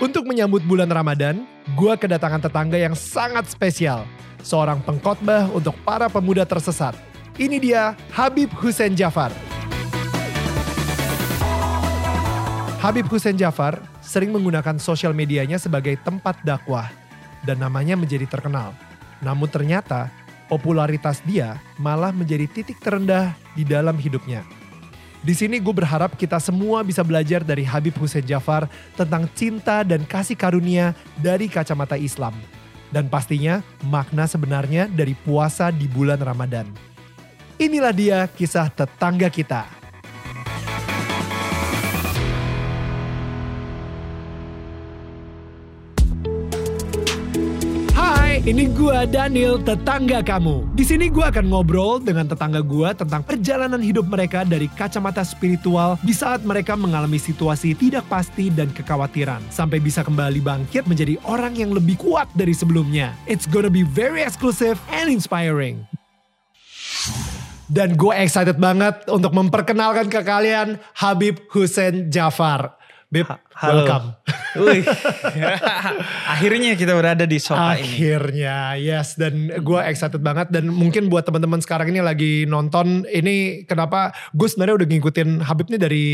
Untuk menyambut bulan Ramadan, gua kedatangan tetangga yang sangat spesial. Seorang pengkhotbah untuk para pemuda tersesat. Ini dia Habib Hussein Jafar. Habib Hussein Jafar sering menggunakan sosial medianya sebagai tempat dakwah dan namanya menjadi terkenal. Namun ternyata popularitas dia malah menjadi titik terendah di dalam hidupnya. Di sini gue berharap kita semua bisa belajar dari Habib Hussein Jafar tentang cinta dan kasih karunia dari kacamata Islam. Dan pastinya makna sebenarnya dari puasa di bulan Ramadan. Inilah dia kisah tetangga kita. Ini gua Daniel, tetangga kamu. Di sini gua akan ngobrol dengan tetangga gua tentang perjalanan hidup mereka dari kacamata spiritual di saat mereka mengalami situasi tidak pasti dan kekhawatiran sampai bisa kembali bangkit menjadi orang yang lebih kuat dari sebelumnya. It's gonna be very exclusive and inspiring. Dan gue excited banget untuk memperkenalkan ke kalian Habib Hussein Jafar. Bib, Halo. welcome. Wih. Akhirnya kita berada di sofa ini. Akhirnya, yes. Dan gue excited banget. Dan mungkin buat teman-teman sekarang ini lagi nonton, ini kenapa gue sebenarnya udah ngikutin Habib nih dari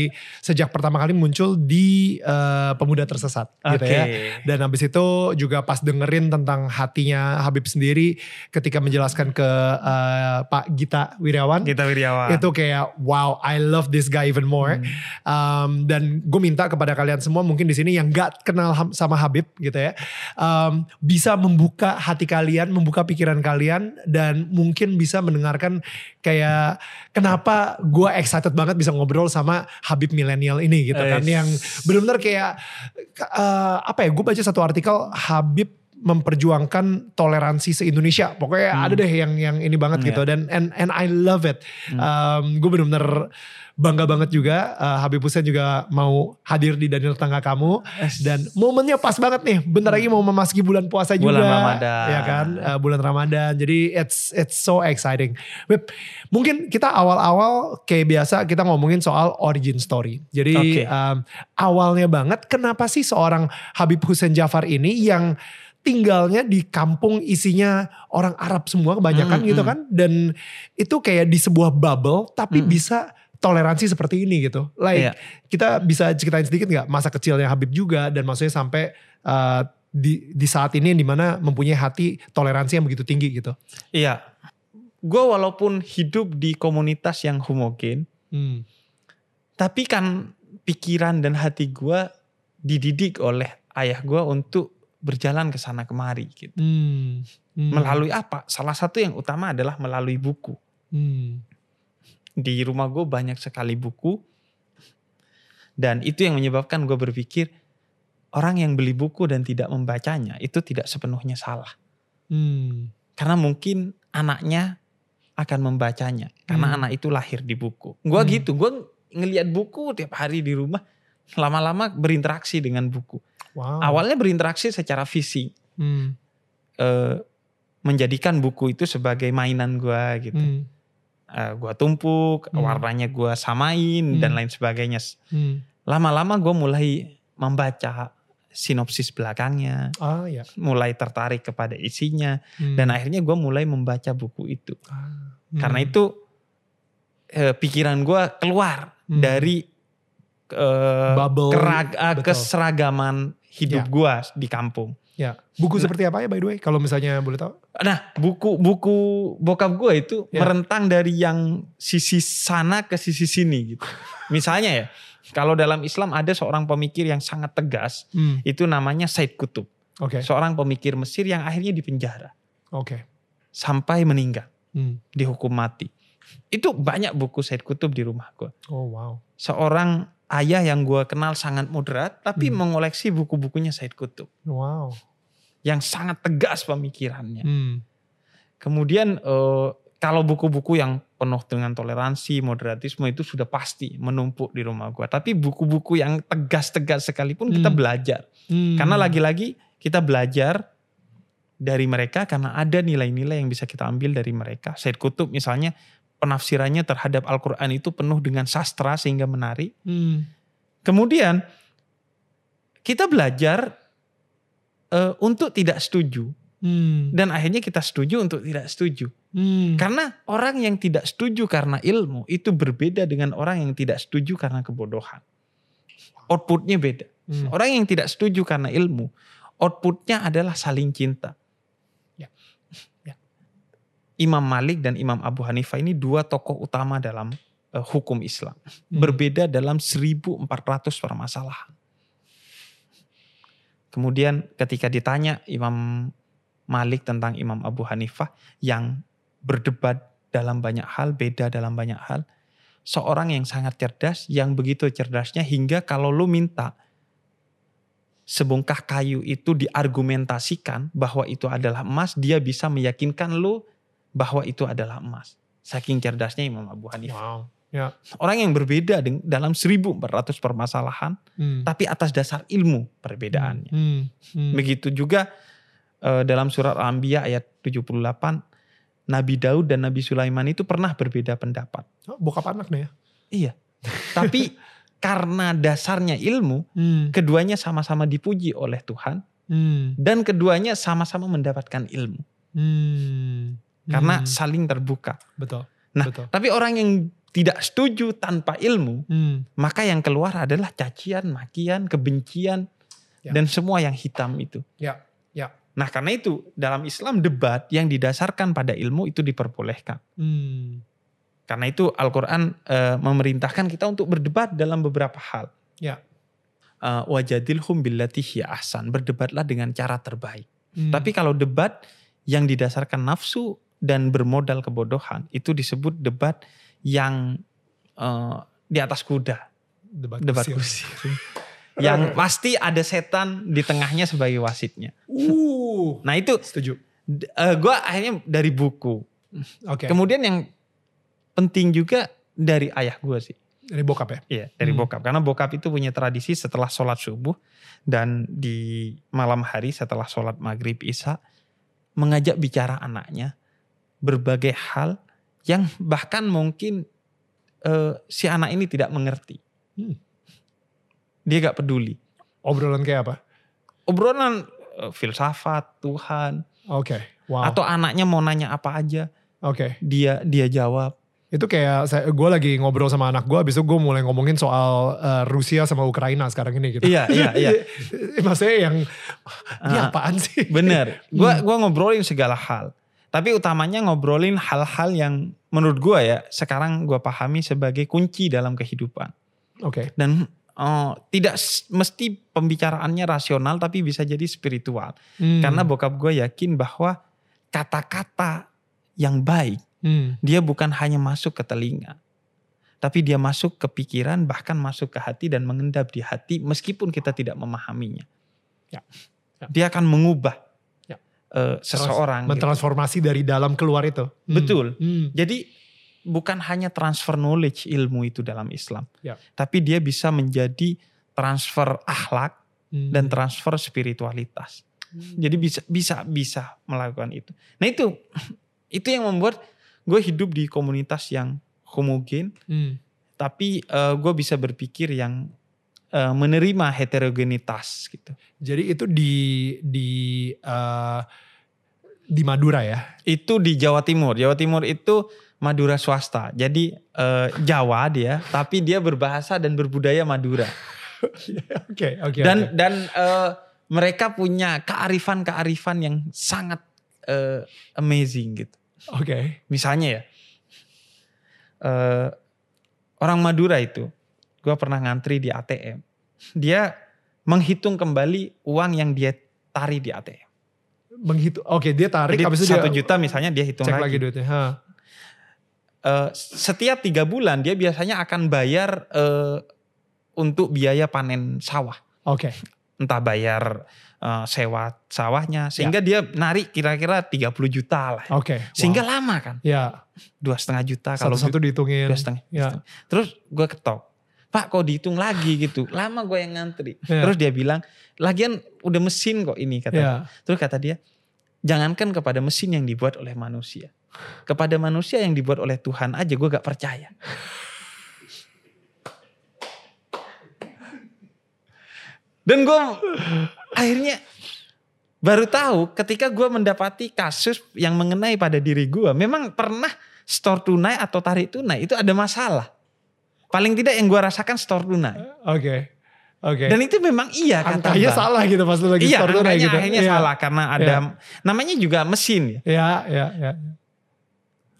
sejak pertama kali muncul di eh, Pemuda Tersesat. Gitu Oke. ya. Dan habis itu juga pas dengerin tentang hatinya Habib sendiri ketika menjelaskan ke eh, Pak Gita Wiryawan. Kita Wiryawan. itu kayak wow I love this guy even more Um, dan gue minta kepada kalian semua mungkin di sini yang gak kenal sama Habib gitu ya. Um, bisa membuka hati kalian membuka pikiran kalian dan mungkin bisa mendengarkan kayak kenapa gue excited banget bisa ngobrol sama Habib milenial ini gitu kan. Yang benar-benar kayak uh, apa ya gue baca satu artikel Habib memperjuangkan toleransi se-Indonesia. Pokoknya ada deh yang yang ini banget Iya. gitu dan and and I love it. Um, gue bener-bener bangga banget juga uh, Habib Hussein juga mau hadir di Daniel Tangga Kamu dan momennya pas banget nih. Bentar lagi mau memasuki bulan puasa juga. Bulan Ramadan. Ya kan? Uh, bulan Ramadan. Jadi it's it's so exciting. Beb, mungkin kita awal-awal kayak biasa kita ngomongin soal origin story. Jadi Oke. um, awalnya banget kenapa sih seorang Habib Hussein Jafar ini yang tinggalnya di kampung isinya orang Arab semua kebanyakan Mm, gitu mm. kan dan itu kayak di sebuah bubble tapi Mm. bisa toleransi seperti ini gitu. Like Iya. kita bisa ceritain sedikit nggak masa kecilnya Habib juga dan maksudnya sampai uh, di di saat ini yang di mana mempunyai hati toleransi yang begitu tinggi gitu. Iya. Gue walaupun hidup di komunitas yang homogen, Hmm. tapi kan pikiran dan hati gue dididik oleh ayah gue untuk berjalan ke sana kemari gitu. Hmm. Hmm. Melalui apa? Salah satu yang utama adalah melalui buku. Hmm. Di rumah gue banyak sekali buku. Dan itu yang menyebabkan gue berpikir orang yang beli buku dan tidak membacanya itu tidak sepenuhnya salah. Hmm. Karena mungkin anaknya akan membacanya. Karena Hmm. anak itu lahir di buku. Gue Hmm. gitu, gue ngelihat buku tiap hari di rumah. Lama-lama berinteraksi dengan buku. Wow. Awalnya berinteraksi secara fisik. Hmm. eh, menjadikan buku itu sebagai mainan gue gitu. Hmm. Eh, gua tumpuk, Hmm. warnanya gua samain dan Hmm. lain sebagainya. Hmm. Lama-lama gue mulai membaca sinopsis belakangnya, Ah ya. mulai tertarik kepada isinya, Hmm. dan akhirnya gue mulai membaca buku itu. Ah. Karena Hmm. itu eh, pikiran gue keluar Hmm. dari eh, Bubble, kerag- betul. keseragaman hidup Ya. gua di kampung. Ya, buku Nah. seperti apa ya by the way? Kalau misalnya boleh tahu? Nah, buku-buku bokap gue itu Ya. merentang dari yang sisi sana ke sisi sini gitu. Misalnya ya, kalau dalam Islam ada seorang pemikir yang sangat tegas, Hmm. itu namanya Said Kutub. Oke, Seorang pemikir Mesir yang akhirnya dipenjara oke. sampai meninggal, Hmm. dihukum mati. Itu banyak buku Said Kutub di rumah gue. Oh wow. Seorang ayah yang gue kenal sangat moderat, tapi Hmm. mengoleksi buku-bukunya Said Kutub. Wow. Yang sangat tegas pemikirannya. Hmm. Kemudian eh, kalau buku-buku yang penuh dengan toleransi, moderatisme itu sudah pasti menumpuk di rumah gua. Tapi buku-buku yang tegas-tegas sekalipun kita Hmm. belajar. Hmm. Karena lagi-lagi kita belajar dari mereka karena ada nilai-nilai yang bisa kita ambil dari mereka. Said Kutub misalnya penafsirannya terhadap Al-Quran itu penuh dengan sastra sehingga menarik. Hmm. Kemudian kita belajar eh, untuk tidak setuju Hmm. dan akhirnya kita setuju untuk tidak setuju. Hmm. Karena orang yang tidak setuju karena ilmu itu berbeda dengan orang yang tidak setuju karena kebodohan. Outputnya beda. Hmm. Orang yang tidak setuju karena ilmu, outputnya adalah saling cinta. Imam Malik dan Imam Abu Hanifah ini dua tokoh utama dalam eh, hukum Islam. Hmm. Berbeda dalam 1400 permasalahan. Kemudian ketika ditanya Imam Malik tentang Imam Abu Hanifah yang berdebat dalam banyak hal, beda dalam banyak hal. Seorang yang sangat cerdas, yang begitu cerdasnya hingga kalau lu minta sebongkah kayu itu diargumentasikan bahwa itu adalah emas, dia bisa meyakinkan lu bahwa itu adalah emas. Saking cerdasnya Imam Abu Hanifah. Wow. Ya. Orang yang berbeda dalam 1400 permasalahan, Hmm. tapi atas dasar ilmu perbedaannya. Hmm. Hmm. Begitu juga eh, dalam surat Al-Anbiya ayat 78, Nabi Daud dan Nabi Sulaiman itu pernah berbeda pendapat. Oh, bokap anak nih ya. Iya. Tapi karena dasarnya ilmu, Hmm. keduanya sama-sama dipuji oleh Tuhan Hmm. dan keduanya sama-sama mendapatkan ilmu Hmm. Karena Hmm. saling terbuka. betul. Nah, betul. tapi orang yang tidak setuju tanpa ilmu, Hmm. maka yang keluar adalah cacian, makian, kebencian Ya. dan semua yang hitam itu. Ya, ya. Nah, karena itu dalam Islam debat yang didasarkan pada ilmu itu diperbolehkan. Hmm. Karena itu Al-Qur'an eh, memerintahkan kita untuk berdebat dalam beberapa hal. Ya. Eh, Wajadilhum billati hiya ahsan, berdebatlah dengan cara terbaik. Hmm. Tapi kalau debat yang didasarkan nafsu dan bermodal kebodohan, itu disebut debat yang eh, di atas kuda, debat, debat kusir. kursi. yang pasti ada setan di tengahnya sebagai wasitnya. Uh. Nah itu Setuju. gue akhirnya dari buku. Oke. Kemudian yang penting juga dari ayah gue sih. Dari bokap ya. Iya dari Hmm. bokap. Karena bokap itu punya tradisi setelah sholat subuh dan di malam hari setelah sholat maghrib isya mengajak bicara anaknya berbagai hal yang bahkan mungkin eh, si anak ini tidak mengerti. Hmm. Dia gak peduli. Obrolan kayak apa? Obrolan eh, filsafat, Tuhan, Oke. Wow. atau anaknya mau nanya apa aja, Oke. dia dia jawab. Itu kayak saya, gue lagi ngobrol sama anak gue, abis itu gue mulai ngomongin soal eh, Rusia sama Ukraina sekarang ini gitu. Iya, iya, iya. Maksudnya yang, ini Ah. apaan sih? Bener. Gua Hmm. gua ngobrolin segala hal. Tapi utamanya ngobrolin hal-hal yang menurut gua ya sekarang gua pahami sebagai kunci dalam kehidupan. Oke. Dan eh, tidak mesti pembicaraannya rasional tapi bisa jadi spiritual. Hmm. Karena bokap gue yakin bahwa kata-kata yang baik Hmm. dia bukan hanya masuk ke telinga. Tapi dia masuk ke pikiran bahkan masuk ke hati dan mengendap di hati meskipun kita tidak memahaminya. Ya. Ya. Dia akan mengubah Eh, seseorang. gitu. Mentransformasi dari dalam keluar itu. Hmm. Betul. Hmm. Jadi bukan hanya transfer knowledge ilmu itu dalam Islam, Ya. tapi dia bisa menjadi transfer akhlak Hmm. dan transfer spiritualitas. Jadi bisa bisa bisa melakukan itu. Nah itu itu yang membuat gue hidup di komunitas yang homogen, Hmm. tapi gue bisa berpikir yang eh, menerima heterogenitas gitu. Jadi itu di di eh, di Madura ya. Itu di Jawa Timur. Jawa Timur itu Madura swasta. Jadi eh, Jawa dia, tapi dia berbahasa dan berbudaya Madura. Oke oke. dan oke. dan eh, mereka punya kearifan-kearifan yang sangat eh, amazing gitu. Oke. Misalnya ya, eh, orang Madura itu, gue pernah ngantri di ATM. Dia menghitung kembali uang yang dia tarik di ATM. Menghitung. Oke dia tarik. Jadi habis itu dia juta misalnya dia hitung cek lagi. lagi duitnya. Ha. Eh, setiap tiga bulan dia biasanya akan bayar eh, untuk biaya panen sawah. Oke. Entah bayar eh, sewa sawahnya. Sehingga dia narik kira-kira 30 juta lah. Oke. Sehingga wow. lama kan. ya Dua setengah juta kalau satu-satu dihitungin. dua setengah. Ya. Terus gue ketok. Pak kok dihitung lagi gitu. Lama gue yang ngantri. Ya. Terus dia bilang, lagian udah mesin kok ini kata. Ya. Terus kata dia, jangankan kepada mesin yang dibuat oleh manusia. Kepada manusia yang dibuat oleh Tuhan aja gue gak percaya. Dan gue akhirnya Baru tahu ketika gue mendapati kasus yang mengenai pada diri gue. Memang pernah store tunai atau tarik tunai itu ada masalah. Paling tidak yang gue rasakan store tunai. Oke. Oke. Dan itu memang iya kata Angkanya salah gitu pas lu lagi Iya, store tunai gitu. akhirnya Iya. salah karena ada namanya juga mesin ya. Iya, iya, iya.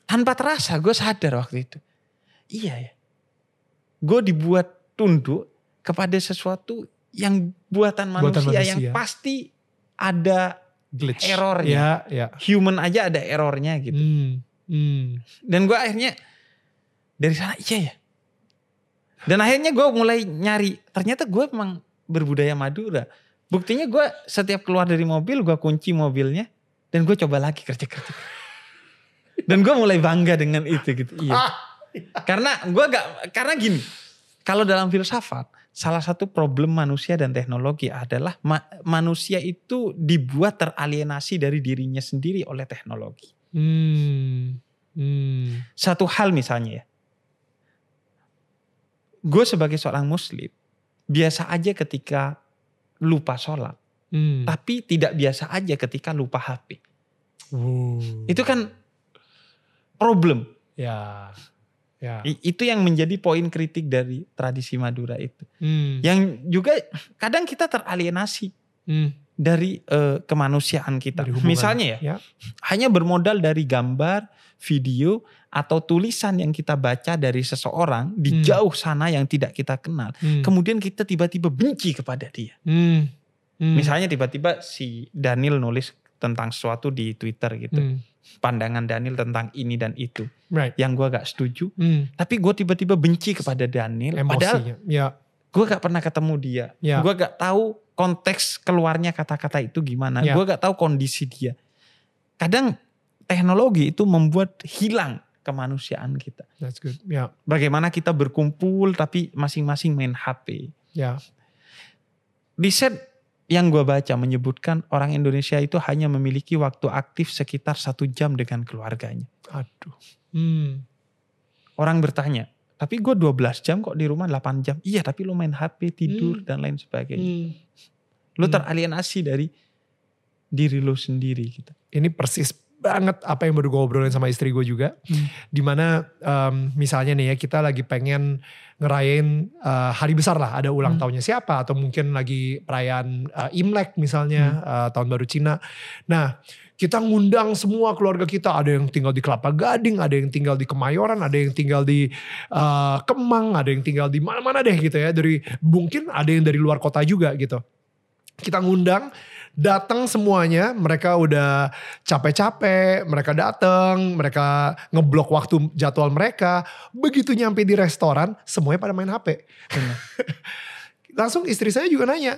Tanpa terasa gue sadar waktu itu. Iya ya. Gue dibuat tunduk kepada sesuatu yang buatan Buatan manusia, manusia. yang pasti ada Glitch. Errornya. Iya, iya. human aja ada errornya gitu. Hmm. Hmm. Dan gue akhirnya dari sana iya ya. Dan akhirnya gue mulai nyari. Ternyata gue memang berbudaya Madura. Buktinya gue setiap keluar dari mobil gue kunci mobilnya. Dan gue coba lagi kerja-kerja. Dan gue mulai bangga dengan itu gitu. Iya. Ah. Karena gue gak, karena gini. Kalau dalam filsafat, salah satu problem manusia dan teknologi adalah ma- manusia itu dibuat teralienasi dari dirinya sendiri oleh teknologi. Hmm. Hmm. Satu hal misalnya ya. Gue sebagai seorang muslim, biasa aja ketika lupa sholat. Hmm. Tapi tidak biasa aja ketika lupa HP. Wuh. Itu kan problem. ya. Ya. I- Itu yang menjadi poin kritik dari tradisi Madura itu. Hmm. Yang juga kadang kita teralienasi Hmm. dari eh, kemanusiaan kita. Dari. Misalnya ya, Ya. hanya bermodal dari gambar, video, atau tulisan yang kita baca dari seseorang di Hmm. jauh sana yang tidak kita kenal. Hmm. Kemudian kita tiba-tiba benci kepada dia. Hmm. Hmm. Misalnya tiba-tiba si Daniel nulis tentang sesuatu di Twitter gitu. Hmm. Pandangan Daniel tentang ini dan itu. Right. Yang gue gak setuju. Hmm. Tapi gue tiba-tiba benci kepada Daniel. Padahal Emosinya. Ya. gue gak pernah ketemu dia. Ya. Gue gak tahu konteks keluarnya kata-kata itu gimana. Ya. Gue gak tahu kondisi dia. Kadang teknologi itu membuat hilang kemanusiaan kita. That's good. Ya. Bagaimana kita berkumpul tapi masing-masing main HP. Ya. Riset yang gue baca menyebutkan orang Indonesia itu hanya memiliki waktu aktif sekitar satu jam dengan keluarganya. Aduh. Hmm. Orang bertanya, tapi gue 12 jam kok di rumah 8 jam. Iya tapi lu main HP, tidur Hmm. dan lain sebagainya. Hmm. Lu Hmm. teralienasi dari diri lu sendiri gitu. Ini persis banget apa yang baru gue obrolin sama istri gue juga. Hmm. Di mana em, misalnya nih ya kita lagi pengen ngerayain eh, hari besar lah. Ada ulang Hmm. tahunnya siapa atau mungkin lagi perayaan eh, Imlek misalnya Hmm. eh, tahun baru Cina. Nah kita ngundang semua keluarga kita. Ada yang tinggal di Kelapa Gading, ada yang tinggal di Kemayoran, ada yang tinggal di eh, Kemang, ada yang tinggal di mana-mana deh gitu ya. Dari mungkin ada yang dari luar kota juga gitu. Kita ngundang, datang semuanya, mereka udah capek-capek, mereka datang, mereka ngeblok waktu jadwal mereka. Begitu nyampe di restoran, semuanya pada main HP. Benar. Langsung istri saya juga nanya,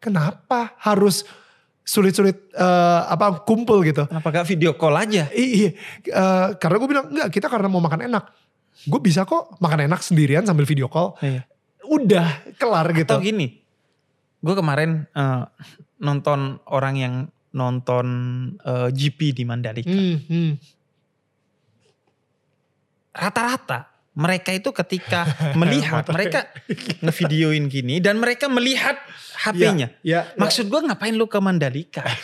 kenapa harus sulit-sulit eh, apa kumpul gitu? Kenapa gak video call aja? Iya, eh, karena gue bilang enggak, kita karena mau makan enak. Gue bisa kok makan enak sendirian sambil video call. Iya. Udah kelar gitu. Atau gini, gue kemarin eh, nonton orang yang nonton eh, GP di Mandalika. Hmm, hmm. Rata-rata mereka itu ketika melihat, mereka ngevideoin gini dan mereka melihat HP-nya. Ya, ya, Maksud gue ngapain lu ke Mandalika?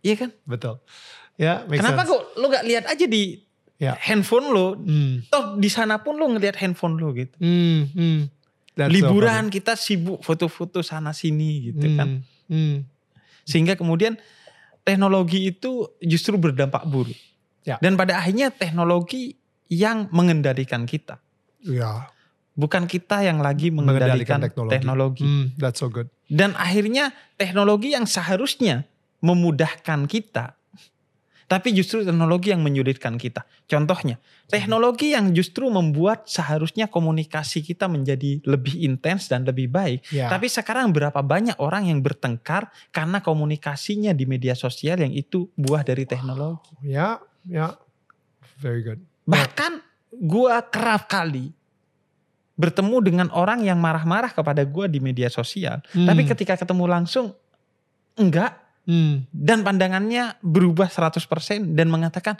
Iya kan? betul. Ya, make Kenapa sense. kok lu gak lihat aja di Ya. handphone lu? Hmm, Toh di sana pun lu ngeliat handphone lu gitu. hmm, hmm. That's so Liburan kita sibuk foto-foto sana sini gitu kan. Hmm, hmm. Sehingga kemudian teknologi itu justru berdampak buruk. Ya. Dan pada akhirnya teknologi yang mengendalikan kita. Ya, Bukan kita yang lagi mengendalikan, Mengendalikan teknologi. teknologi. hmm, that's so good. Dan akhirnya teknologi yang seharusnya memudahkan kita. Tapi justru teknologi yang menyulitkan kita. Contohnya, teknologi yang justru membuat seharusnya komunikasi kita menjadi lebih intens dan lebih baik. Ya. Tapi sekarang berapa banyak orang yang bertengkar karena komunikasinya di media sosial yang itu buah dari teknologi. Ya, ya, very good. Bahkan gua kerap kali bertemu dengan orang yang marah-marah kepada gua di media sosial. Hmm. Tapi ketika ketemu langsung enggak Hmm, dan pandangannya berubah 100% dan mengatakan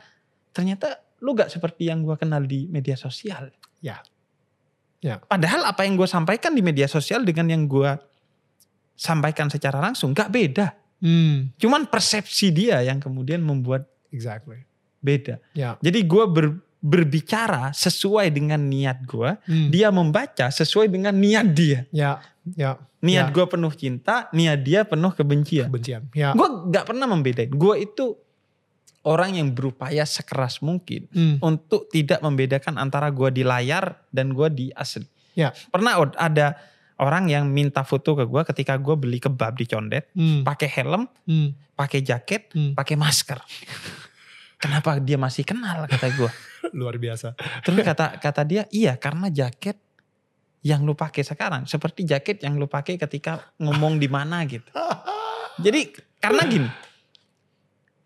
ternyata lu gak seperti yang gua kenal di media sosial. Ya. Ya. Padahal apa yang gue sampaikan di media sosial dengan yang gua sampaikan secara langsung nggak beda. Hmm. Cuman persepsi dia yang kemudian membuat Exactly. beda. Ya. Jadi gue ber- berbicara sesuai dengan niat gue, Hmm. dia membaca sesuai dengan niat dia. Ya. Ya. Niat Ya. gue penuh cinta, niat dia penuh kebencian. Kebencian. Ya. Gue nggak pernah membedain. Gue itu orang yang berupaya sekeras mungkin Hmm. untuk tidak membedakan antara gue di layar dan gue di asli. Ya. Pernah ada orang yang minta foto ke gue ketika gue beli kebab di Condet, Hmm. pakai helm, Hmm. pakai jaket, Hmm. pakai masker. Kenapa dia masih kenal kata gue? Luar biasa. Terus kata kata dia, iya karena jaket yang lu pakai sekarang seperti jaket yang lu pakai ketika ngomong di mana gitu. Jadi karena gini,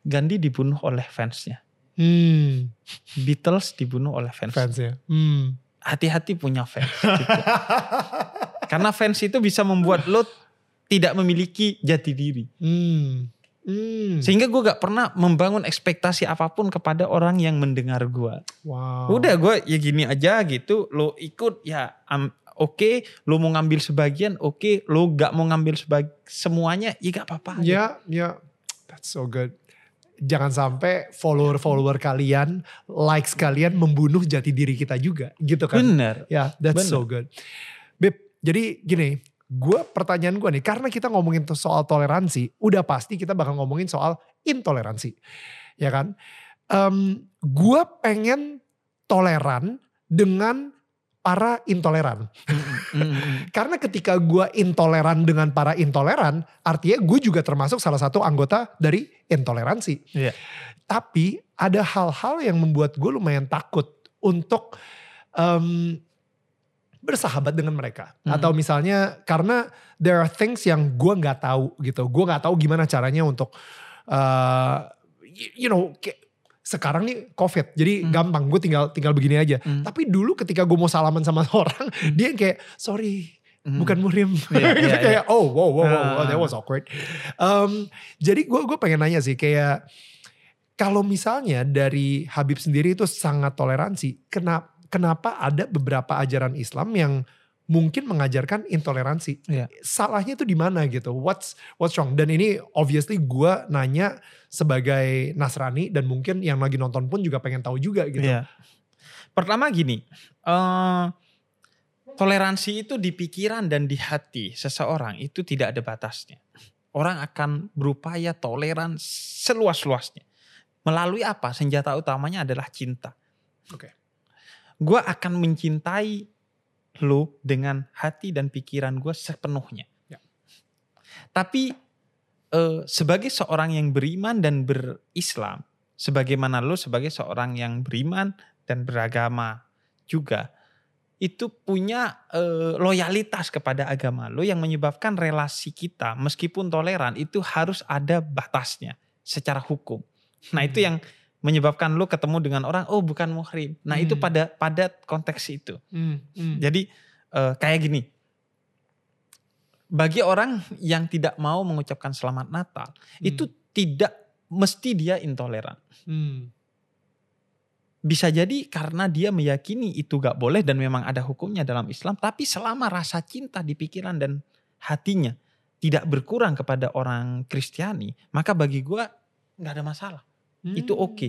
Gandhi dibunuh oleh fansnya, Hmm. Beatles dibunuh oleh fans. Fans ya. Hmm. Hati-hati punya fans. gitu. Karena fans itu bisa membuat lo tidak memiliki jati diri. Hmm. Hmm. Sehingga gue gak pernah membangun ekspektasi apa pun kepada orang yang mendengar gue. Wow. Udah gue ya gini aja gitu. Lo ikut ya am- oke. Lo mau ngambil sebagian oke. Lo gak mau ngambil sebag semuanya ya gak apa-apa. Ya, ya. That's so good. Jangan sampai follower-follower kalian, likes kalian membunuh jati diri kita juga, gitu kan? Bener. Ya, that's Bener. so good. Beb, jadi gini, gue pertanyaan gue nih, karena kita ngomongin soal toleransi, udah pasti kita bakal ngomongin soal intoleransi, ya kan? Em, gue pengen toleran dengan para intoleran. Mm-mm. Karena ketika gue intoleran dengan para intoleran, artinya gue juga termasuk salah satu anggota dari intoleransi. Iya. Tapi ada hal-hal yang membuat gue lumayan takut untuk em, bersahabat dengan mereka. Mhm. Atau misalnya karena there are things yang gue nggak tahu gitu. Gue nggak tahu gimana caranya untuk, eh, you know, sekarang nih covid, jadi Hmm. gampang gue tinggal tinggal begini aja. Hmm. Tapi dulu ketika gue mau salaman sama orang, dia yang kayak sorry Hmm. bukan murim. Iya, Gitu, iya, kayak oh wow wow wow, Ah. that was awkward. Um, jadi gue gue pengen nanya sih kayak kalau misalnya dari Habib sendiri itu sangat toleransi, kenapa kenapa ada beberapa ajaran Islam yang mungkin mengajarkan intoleransi? Iya. Salahnya itu di mana gitu? What's what's wrong? Dan ini obviously gue nanya sebagai Nasrani dan mungkin yang lagi nonton pun juga pengen tahu juga gitu. Iya. Pertama gini, eh, toleransi itu di pikiran dan di hati seseorang itu tidak ada batasnya. Orang akan berupaya toleran seluas-luasnya. Melalui apa? Senjata utamanya adalah cinta. Oke. Gue akan mencintai lo dengan hati dan pikiran gue sepenuhnya. Ya. Tapi eh, sebagai seorang yang beriman dan berislam, sebagaimana lo sebagai seorang yang beriman dan beragama juga, itu punya eh, loyalitas kepada agama lo yang menyebabkan relasi kita meskipun toleran itu harus ada batasnya secara hukum. Nah itu Hmm. yang menyebabkan lo ketemu dengan orang oh bukan muhrim. Nah itu Hmm. pada pada konteks itu. Hmm, hmm. Jadi eh, kayak gini. Bagi orang yang tidak mau mengucapkan selamat Natal, Hmm. itu tidak mesti dia intoleran. Hmm. Bisa jadi karena dia meyakini itu gak boleh dan memang ada hukumnya dalam Islam. Tapi selama rasa cinta di pikiran dan hatinya tidak berkurang kepada orang Kristiani, maka bagi gua nggak ada masalah. Itu oke.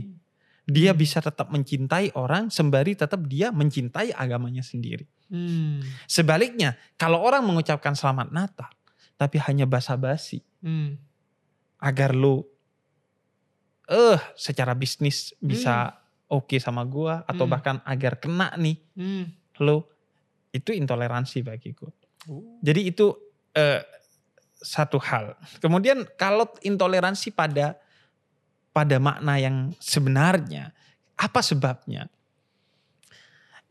Dia Hmm. bisa tetap mencintai orang sembari tetap dia mencintai agamanya sendiri. Hmm. Sebaliknya, kalau orang mengucapkan selamat Natal, tapi hanya basa-basi Hmm. agar lu eh secara bisnis bisa oke sama gua atau Hmm. bahkan agar kena nih Hmm. lu itu intoleransi bagiku. Oh. Jadi itu eh, satu hal. Kemudian kalau intoleransi pada pada makna yang sebenarnya apa sebabnya?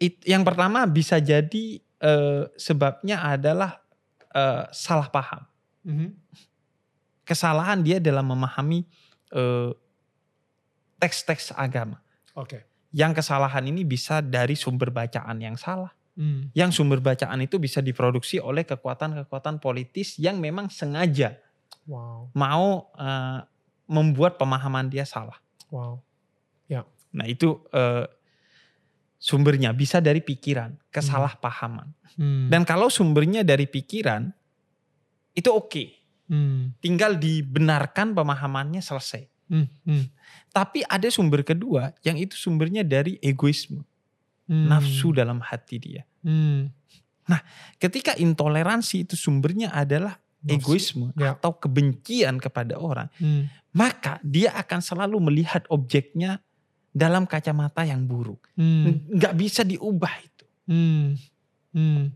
It- yang pertama bisa jadi eh, sebabnya adalah eh, salah paham. Mhm. Kesalahan dia dalam memahami eh, teks-teks agama. Oke. Yang kesalahan ini bisa dari sumber bacaan yang salah. Hmm. Yang sumber bacaan itu bisa diproduksi oleh kekuatan-kekuatan politis yang memang sengaja Wow. mau eh, membuat pemahaman dia salah. Wow. Nah itu eh, sumbernya bisa dari pikiran, kesalahpahaman. Hmm. Dan kalau sumbernya dari pikiran, itu oke. Hmm. Tinggal dibenarkan pemahamannya selesai. Hmm. Hmm. Tapi ada sumber kedua yang itu sumbernya dari egoisme, Hmm. nafsu dalam hati dia. Hmm. Ketika intoleransi itu sumbernya adalah. Egoisme Ya. atau kebencian kepada orang, Hmm. maka dia akan selalu melihat objeknya dalam kacamata yang buruk. Hmm. Nggak bisa diubah itu. Hmm. Hmm.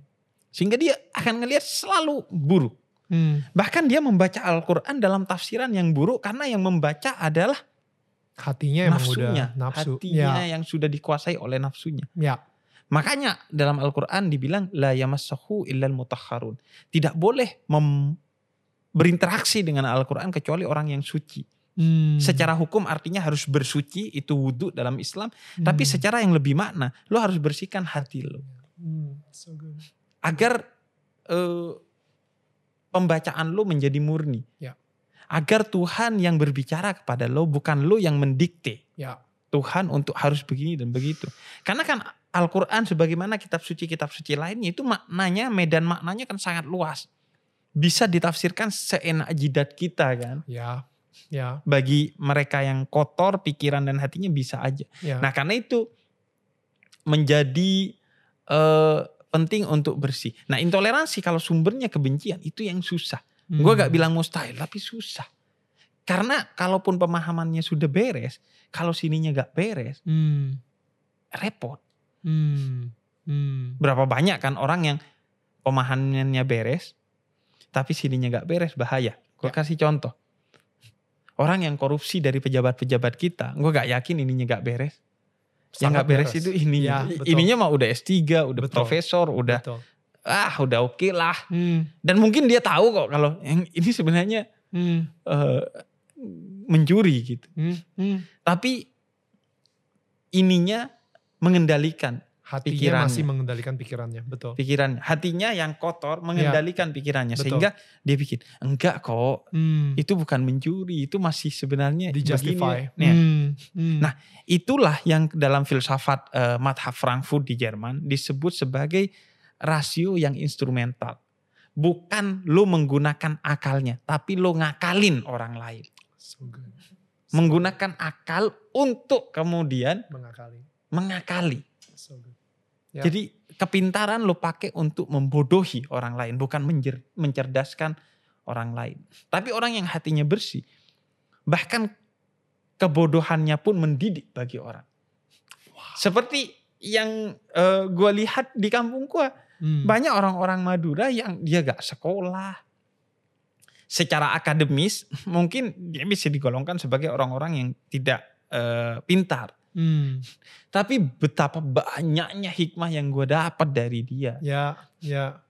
Sehingga dia akan ngelihat selalu buruk. Hmm. Bahkan dia membaca Al-Quran dalam tafsiran yang buruk karena yang membaca adalah Hatinya emang nafsunya. udah nafsu. Hatinya Ya. yang sudah dikuasai oleh nafsunya. Ya. Makanya dalam Al-Quran dibilang la yamassahu illal mutahharun. Tidak boleh mem- berinteraksi dengan Al-Quran kecuali orang yang suci. Hmm. Secara hukum artinya harus bersuci itu wudhu dalam Islam. Tapi Hmm. secara yang lebih makna, lo harus bersihkan hati lo. Hmm. So good. Agar eh, pembacaan lo menjadi murni. Ya. Agar Tuhan yang berbicara kepada lo bukan lo yang mendikte. Ya. Tuhan untuk harus begini dan begitu. Karena kan Al-Quran sebagaimana kitab suci-kitab suci lainnya itu maknanya, medan maknanya kan sangat luas. Bisa ditafsirkan seenak jidat kita kan. Ya. Ya. Bagi mereka yang kotor pikiran dan hatinya bisa aja. Ya. Nah karena itu menjadi eh, penting untuk bersih. Nah intoleransi kalau sumbernya kebencian itu yang susah. Hmm. Gue gak bilang mustahil tapi susah. Karena kalaupun pemahamannya sudah beres, kalau sininya gak beres, Hmm. repot. Hmm. Hmm. Berapa banyak kan orang yang pemahamannya beres, tapi sininya gak beres bahaya. Gue Ya. kasih contoh. Orang yang korupsi dari pejabat-pejabat kita, gue gak yakin ininya gak beres. yang Sangat gak beres, itu ininya. Ya, betul. ininya mah udah S3, udah Betul. profesor, udah Betul. ah udah oke lah. Hmm. Dan mungkin dia tahu kok kalau yang ini sebenarnya Hmm. eh, mencuri gitu. Hmm. Hmm. Tapi ininya mengendalikan Hatinya Pikirannya. masih mengendalikan pikirannya. Betul. pikiran, hatinya yang kotor mengendalikan pikirannya Betul. sehingga dia bikin enggak kok Hmm. itu bukan mencuri itu masih sebenarnya Di begini." justify. Nah, Hmm. Hmm. Nah, itulah yang dalam filsafat eh, Madhab Frankfurt di Jerman disebut sebagai rasio yang instrumental. Bukan lo menggunakan akalnya, tapi lo ngakalin orang lain. So good. So Menggunakan akal untuk kemudian mengakali. Mengakali. So. Ya. Jadi kepintaran lo pakai untuk membodohi orang lain, bukan menjer- mencerdaskan orang lain. Tapi orang yang hatinya bersih, bahkan kebodohannya pun mendidik bagi orang. Seperti yang gue lihat di kampung gue, Hmm. banyak orang-orang Madura yang dia gak sekolah. Secara akademis mungkin dia bisa digolongkan sebagai orang-orang yang tidak eh, pintar. Hmm. Tapi betapa banyaknya hikmah yang gue dapat dari dia. Ya. Ya.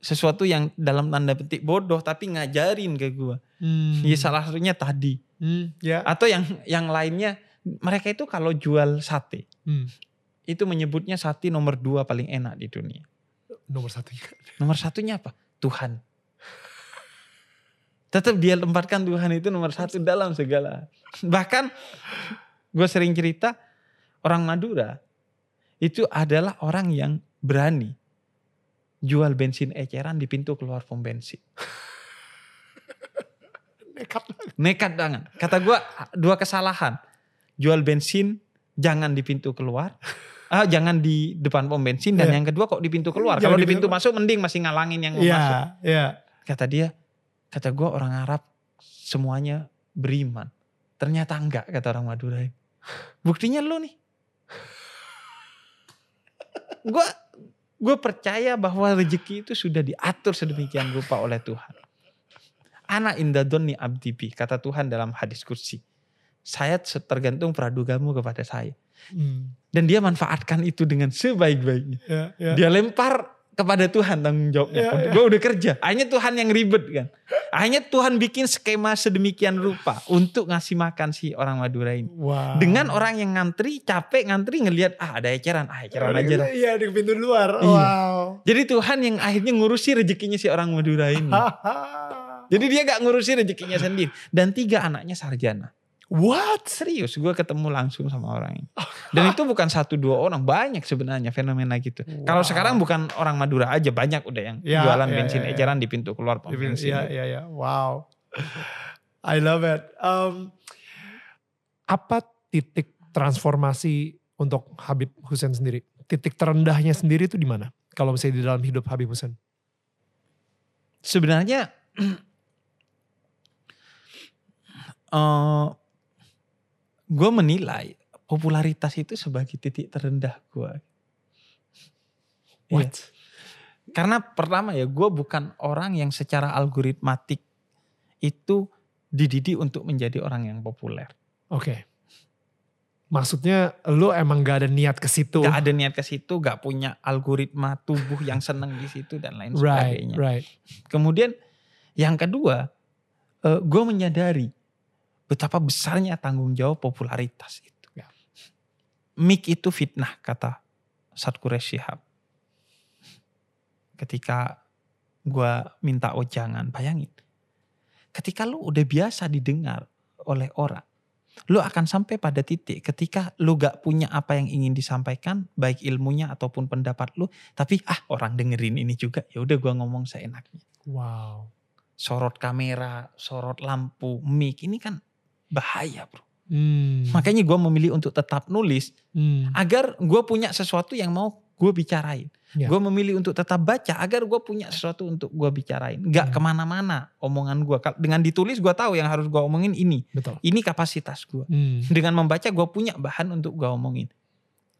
Sesuatu yang dalam tanda petik bodoh tapi ngajarin ke gue. Hmm. Ya salah satunya tadi. Hmm. Ya. Atau yang yang lainnya mereka itu kalau jual sate Hmm. itu menyebutnya sate nomor dua paling enak di dunia. Nomor satu. Nomor satunya apa? Tuhan. Tetap dia tempatkan Tuhan itu nomor satu dalam segala. Bahkan gue sering cerita orang Madura itu adalah orang yang berani jual bensin eceran di pintu keluar pom bensin. Nekat. Nekat banget. Kata gue dua kesalahan. Jual bensin jangan di pintu keluar. Ah, jangan di depan pom bensin dan Iya. yang kedua kok di pintu keluar. Jangan Kalau di pintu pintu- masuk mending masih ngalangin yang mau Iya. masuk. Iya. Kata dia, kata gue orang Arab semuanya beriman. Ternyata enggak kata orang Madura. Buktinya lo nih. Gue gue percaya bahwa rezeki itu sudah diatur sedemikian rupa oleh Tuhan. Anak indadoni abdibi kata Tuhan dalam hadis kursi. Saya tergantung pradugamu kepada saya. Hmm. Dan dia manfaatkan itu dengan sebaik-baiknya. Ya. Ya. Dia lempar kepada Tuhan tanggung jawabnya. Ya, ya. Gue udah kerja. Akhirnya Tuhan yang ribet kan. Akhirnya Tuhan bikin skema sedemikian rupa untuk ngasih makan si orang Madura ini. Wow. Dengan orang yang ngantri, capek ngantri ngelihat ah ada eceran, ah eceran aja dah. Iya di pintu luar. Iya. Wow. Jadi Tuhan yang akhirnya ngurusi rezekinya si orang Madura ini. Jadi dia gak ngurusi rezekinya sendiri. Dan tiga anaknya sarjana. What? Serius, gue ketemu langsung sama orang ini. Dan itu bukan satu dua orang, banyak sebenarnya fenomena gitu. Kalau Wow. sekarang bukan orang Madura aja, banyak udah yang Ya, jualan ya, bensin ya, ya. eceran di pintu keluar pom bensin. Iya, iya, iya. Wow. I love it. Um, apa titik transformasi untuk Habib Hussein sendiri? Titik terendahnya sendiri itu di mana? Kalau misalnya di dalam hidup Habib Hussein. Sebenarnya eh gue menilai popularitas itu sebagai titik terendah gue. Iya. What? Karena pertama ya gue bukan orang yang secara algoritmatik itu dididik untuk menjadi orang yang populer. Oke. Maksudnya lu emang gak ada niat ke situ. Gak ada niat ke situ, gak punya algoritma tubuh yang seneng di situ dan lain Right, sebagainya. right. Kemudian yang kedua, gue menyadari betapa besarnya tanggung jawab popularitas itu. Ya. Mik itu fitnah kata Satkur Shihab. Ketika gue minta ojangan, bayangin. Ketika lu udah biasa didengar oleh orang, lu akan sampai pada titik ketika lu gak punya apa yang ingin disampaikan, baik ilmunya ataupun pendapat lu, tapi ah orang dengerin ini juga, ya udah gue ngomong seenaknya Wow. sorot kamera, sorot lampu, mic ini kan bahaya bro. Hmm. Makanya gue memilih untuk tetap nulis Hmm. agar gue punya sesuatu yang mau gue bicarain. Ya. Gue memilih untuk tetap baca agar gue punya sesuatu untuk gue bicarain. Gak Hmm. ke mana-mana omongan gue. Dengan ditulis gue tahu yang harus gue omongin ini. Betul. Ini kapasitas gue. Hmm. Dengan membaca gue punya bahan untuk gue omongin.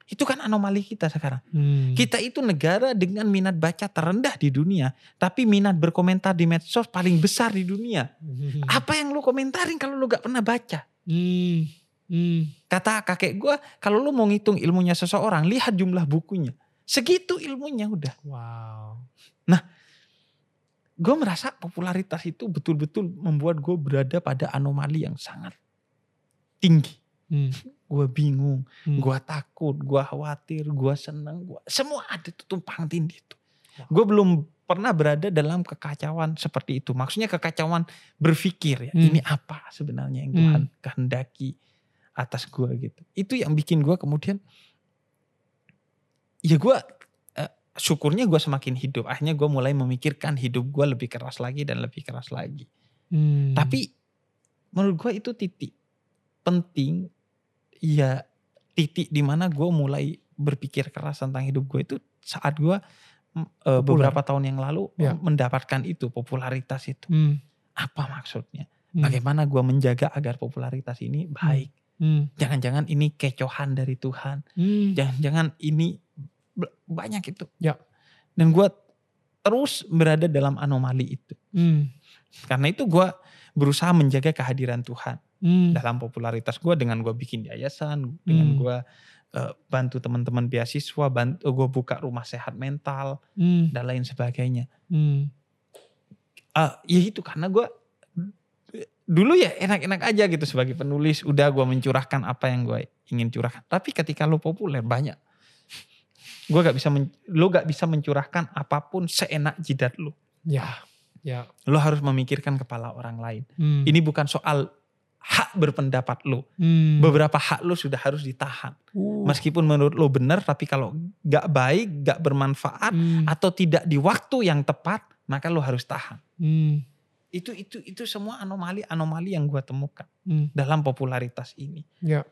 Itu kan anomali kita sekarang. Hmm. Kita itu negara dengan minat baca terendah di dunia. Tapi minat berkomentar di medsos paling besar di dunia. Hmm. Apa yang lu komentarin kalau lu gak pernah baca? Hmm. Hmm. Kata kakek gue, kalau lu mau ngitung ilmunya seseorang, lihat jumlah bukunya. Segitu ilmunya udah. Wow. Gue merasa popularitas itu betul-betul membuat gue berada pada anomali yang sangat tinggi. Hmm. Gue bingung, Hmm. gue takut, gue khawatir, gue seneng, gua, semua ada tuh tumpang tindih itu. Wow. Gue belum pernah berada dalam kekacauan seperti itu. Maksudnya kekacauan berpikir ya, Hmm. ini apa sebenarnya yang Tuhan kehendaki atas gue gitu. Itu yang bikin gue kemudian, ya gue eh, syukurnya gue semakin hidup. Akhirnya gue mulai memikirkan hidup gue lebih keras lagi dan lebih keras lagi. Hmm. Tapi menurut gue itu titik penting ya titik di mana gue mulai berpikir keras tentang hidup gue itu saat gue Populer. beberapa tahun yang lalu Ya. mendapatkan itu popularitas itu Hmm. apa maksudnya Hmm. bagaimana gue menjaga agar popularitas ini baik Hmm. jangan-jangan ini kecohan dari Tuhan Hmm. jangan-jangan ini banyak itu Ya. dan gue terus berada dalam anomali itu Hmm. karena itu gue berusaha menjaga kehadiran Tuhan Hmm. dalam popularitas gue dengan gue bikin yayasan dengan Hmm. gue eh, bantu teman-teman beasiswa bantu gue buka rumah sehat mental Hmm. dan lain sebagainya Hmm. Ah, ya itu karena gue dulu ya enak-enak aja gitu sebagai penulis udah gue mencurahkan apa yang gue ingin curahkan tapi ketika lo populer banyak gue gak bisa men, lo gak bisa mencurahkan apa pun seenak jidat lo Ya. Ya. lo harus memikirkan kepala orang lain Hmm. ini bukan soal hak berpendapat lo Hmm. beberapa hak lo sudah harus ditahan Uh. meskipun menurut lo benar tapi kalau gak baik gak bermanfaat Hmm. atau tidak di waktu yang tepat maka lo harus tahan Hmm. itu itu itu semua anomali anomali yang gue temukan Hmm. dalam popularitas ini Ya.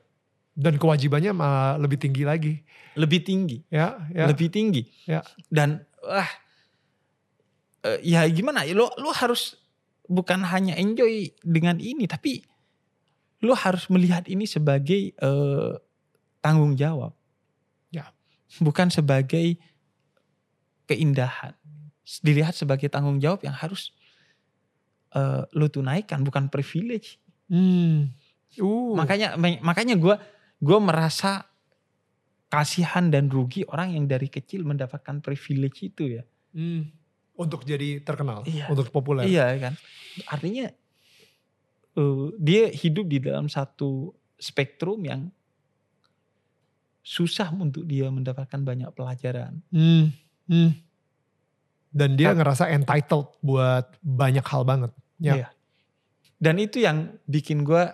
Dan kewajibannya malah lebih tinggi lagi. lebih tinggi Ya. Ya. lebih tinggi Ya. dan wah eh, ya gimana ya lo lo harus bukan hanya enjoy dengan ini tapi lo harus melihat ini sebagai eh, tanggung jawab Ya. bukan sebagai keindahan dilihat sebagai tanggung jawab yang harus eh, lo tunaikan bukan privilege Hmm. Uh. makanya makanya gue gue merasa kasihan dan rugi orang yang dari kecil mendapatkan privilege itu ya Hmm. Untuk jadi terkenal. Iya. Untuk populer. iya kan artinya eh, dia hidup di dalam satu spektrum yang susah untuk dia mendapatkan banyak pelajaran Hmm. Hmm. Dan dia Kan- ngerasa entitled buat banyak hal banget. Ya. Iya. dan itu yang bikin gue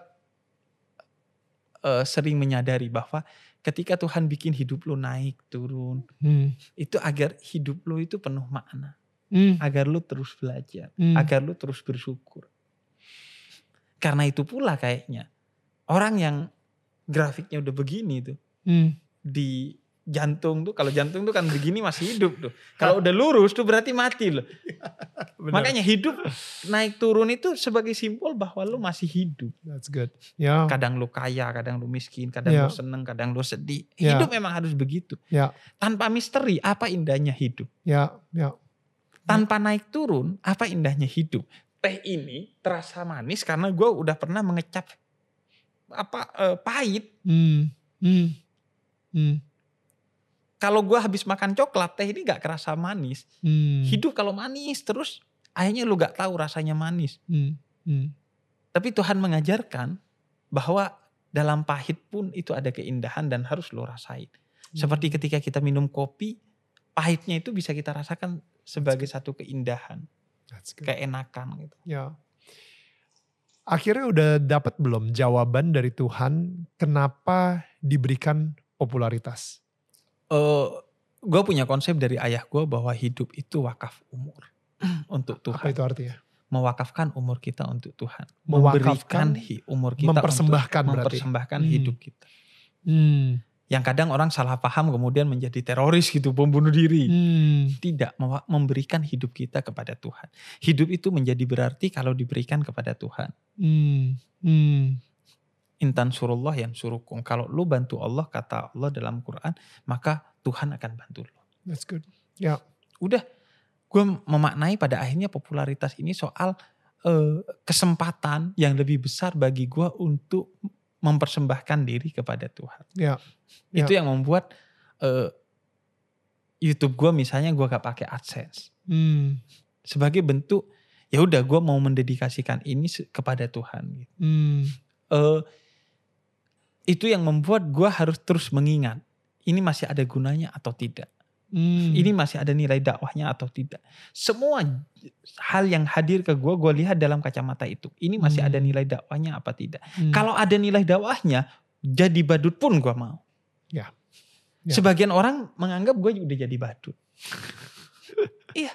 eh, sering menyadari bahwa ketika Tuhan bikin hidup lu naik turun, Hmm. itu agar hidup lu itu penuh makna, Hmm. agar lu terus belajar, Hmm. agar lu terus bersyukur. Karena itu pula kayaknya orang yang grafiknya udah begini tuh Hmm. di jantung tuh kalau jantung tuh kan begini masih hidup tuh. Kalau udah lurus tuh berarti mati loh. Makanya hidup naik turun itu sebagai simbol bahwa lu masih hidup. That's good. Ya. Kadang lu kaya, kadang lu miskin, kadang Ya. lu seneng, kadang lu sedih. Ya. Hidup memang harus begitu. Ya. Tanpa misteri, apa indahnya hidup? Ya. Ya. Tanpa naik turun, apa indahnya hidup? Teh ini terasa manis karena gue udah pernah mengecap apa eh, pahit. Hmm. Hmm. Hmm. Kalau gue habis makan coklat, teh ini gak kerasa manis. Hmm. Hidup kalau manis terus, akhirnya lu gak tahu rasanya manis. Hmm. Hmm. Tapi Tuhan mengajarkan bahwa dalam pahit pun itu ada keindahan dan harus lo rasain. Seperti ketika kita minum kopi, pahitnya itu bisa kita rasakan sebagai satu keindahan. Keenakan gitu. Ya. Akhirnya udah dapat belum jawaban dari Tuhan kenapa diberikan popularitas? Eh, gue punya konsep dari ayah gue bahwa hidup itu wakaf umur untuk Apa Tuhan. itu artinya? Mewakafkan umur kita untuk Tuhan. Mewakafkan, Memberikan hi- umur kita mempersembahkan untuk berarti. mempersembahkan Hmm. hidup kita. Hmm. Yang kadang orang salah paham kemudian menjadi teroris gitu, pembunuh diri. Hmm. Tidak, memberikan hidup kita kepada Tuhan. Hidup itu menjadi berarti kalau diberikan kepada Tuhan. Hmm. Hmm. Intan surullah yang surukum. Kalau lu bantu Allah, kata Allah dalam Quran, maka Tuhan akan bantu lu. That's good. Udah, gue memaknai pada akhirnya popularitas ini soal eh, kesempatan yang lebih besar bagi gue untuk mempersembahkan diri kepada Tuhan. Ya. Ya. Itu yang membuat eh, YouTube gue misalnya gue gak pakai AdSense. Hmm. sebagai bentuk ya udah gue mau mendedikasikan ini kepada Tuhan gitu. Hmm. Eh, itu yang membuat gue harus terus mengingat ini masih ada gunanya atau tidak Hmm. ini masih ada nilai dakwahnya atau tidak semua hal yang hadir ke gue gue lihat dalam kacamata itu ini masih ada Hmm. nilai dakwahnya apa tidak Hmm. kalau ada nilai dakwahnya jadi badut pun gue mau Ya. Ya. sebagian orang menganggap gue udah jadi badut iya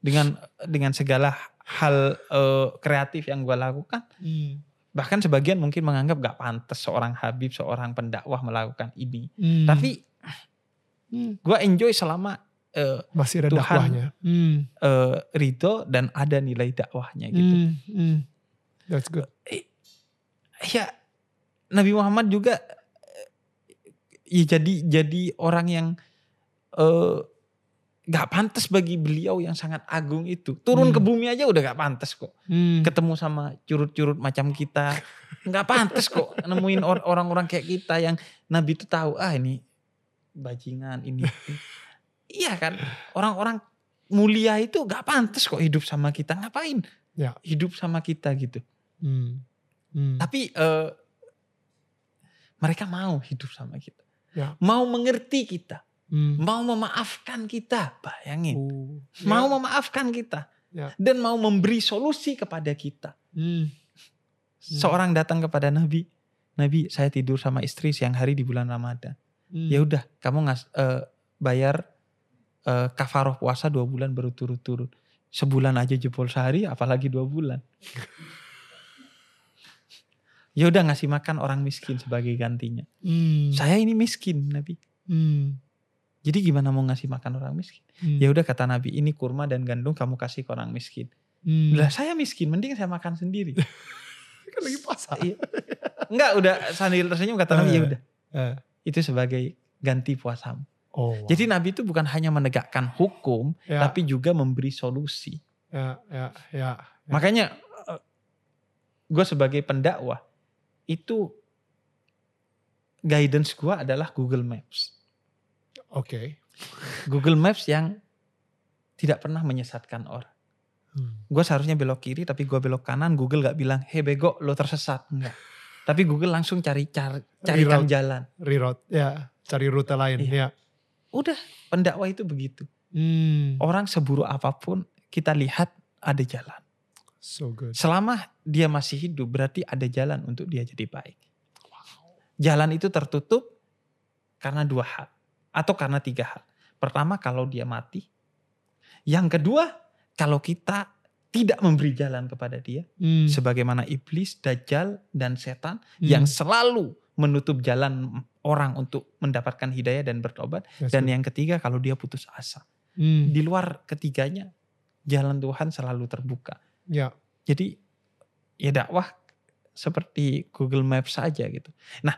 dengan dengan segala hal eh, kreatif yang gue lakukan Hmm. bahkan sebagian mungkin menganggap gak pantas seorang Habib seorang pendakwah melakukan ini Hmm. tapi Hmm. gue enjoy selama eh, masih ada Tuhan. dakwahnya. Hmm. eh, ridho dan ada nilai dakwahnya gitu Hmm. Hmm. That's good. ya Nabi Muhammad juga eh, ya jadi jadi orang yang eh gak pantas bagi beliau yang sangat agung itu turun Hmm. ke bumi aja udah gak pantas kok Hmm. ketemu sama curut-curut macam kita nggak pantas kok nemuin or- orang-orang kayak kita yang Nabi itu tahu ah ini bajingan ini iya kan orang-orang mulia itu gak pantas kok hidup sama kita ngapain Ya. hidup sama kita gitu Hmm. Hmm. tapi eh, mereka mau hidup sama kita Ya. mau mengerti kita Hmm. mau memaafkan kita bayangin mau Ya. memaafkan kita Ya. dan mau memberi solusi kepada kita Hmm. seorang datang kepada Nabi, Nabi saya tidur sama istri siang hari di bulan Ramadan. Hmm. Ya udah, kamu ngas eh, bayar eh, kafaroh puasa dua bulan berturut-turut. Sebulan aja jebol sehari, apalagi dua bulan. ya udah ngasih makan orang miskin sebagai gantinya. Hmm. Saya ini miskin, Nabi. Hmm. Jadi gimana mau ngasih makan orang miskin? Hmm. Ya udah kata Nabi, ini kurma dan gandum kamu kasih ke orang miskin. Hmm. Lah saya miskin, mending saya makan sendiri. kan lagi puasa. Iya. Enggak, udah sambil tersenyum kata Nabi, ya udah. Eh. Itu sebagai ganti puasamu. Oh. wow. Jadi Nabi itu bukan hanya menegakkan hukum, ya, tapi juga memberi solusi. ya, ya, ya. Ya. Makanya gue sebagai pendakwah itu guidance gue adalah Google Maps. Oke. Google Maps yang tidak pernah menyesatkan orang. Hmm. Gue seharusnya belok kiri tapi gue belok kanan. Google gak bilang, hei bego lo tersesat. Enggak. Tapi Google langsung cari cari carikan Reroute. jalan. Reroute. Ya, cari rute lain. Iya. Ya. Udah pendakwah itu begitu. Hmm. Orang seburuk apa pun kita lihat ada jalan. So good. Selama dia masih hidup berarti ada jalan untuk dia jadi baik. jalan itu tertutup karena dua hal atau karena tiga hal. Pertama kalau dia mati. Yang kedua kalau kita tidak memberi jalan kepada dia. Hmm. Sebagaimana iblis, dajjal, dan setan Hmm. yang selalu menutup jalan orang untuk mendapatkan hidayah dan bertobat. That's Dan yang ketiga kalau dia putus asa. Hmm. Di luar ketiganya jalan Tuhan selalu terbuka. Ya. Jadi ya dakwah seperti Google Maps saja gitu. Nah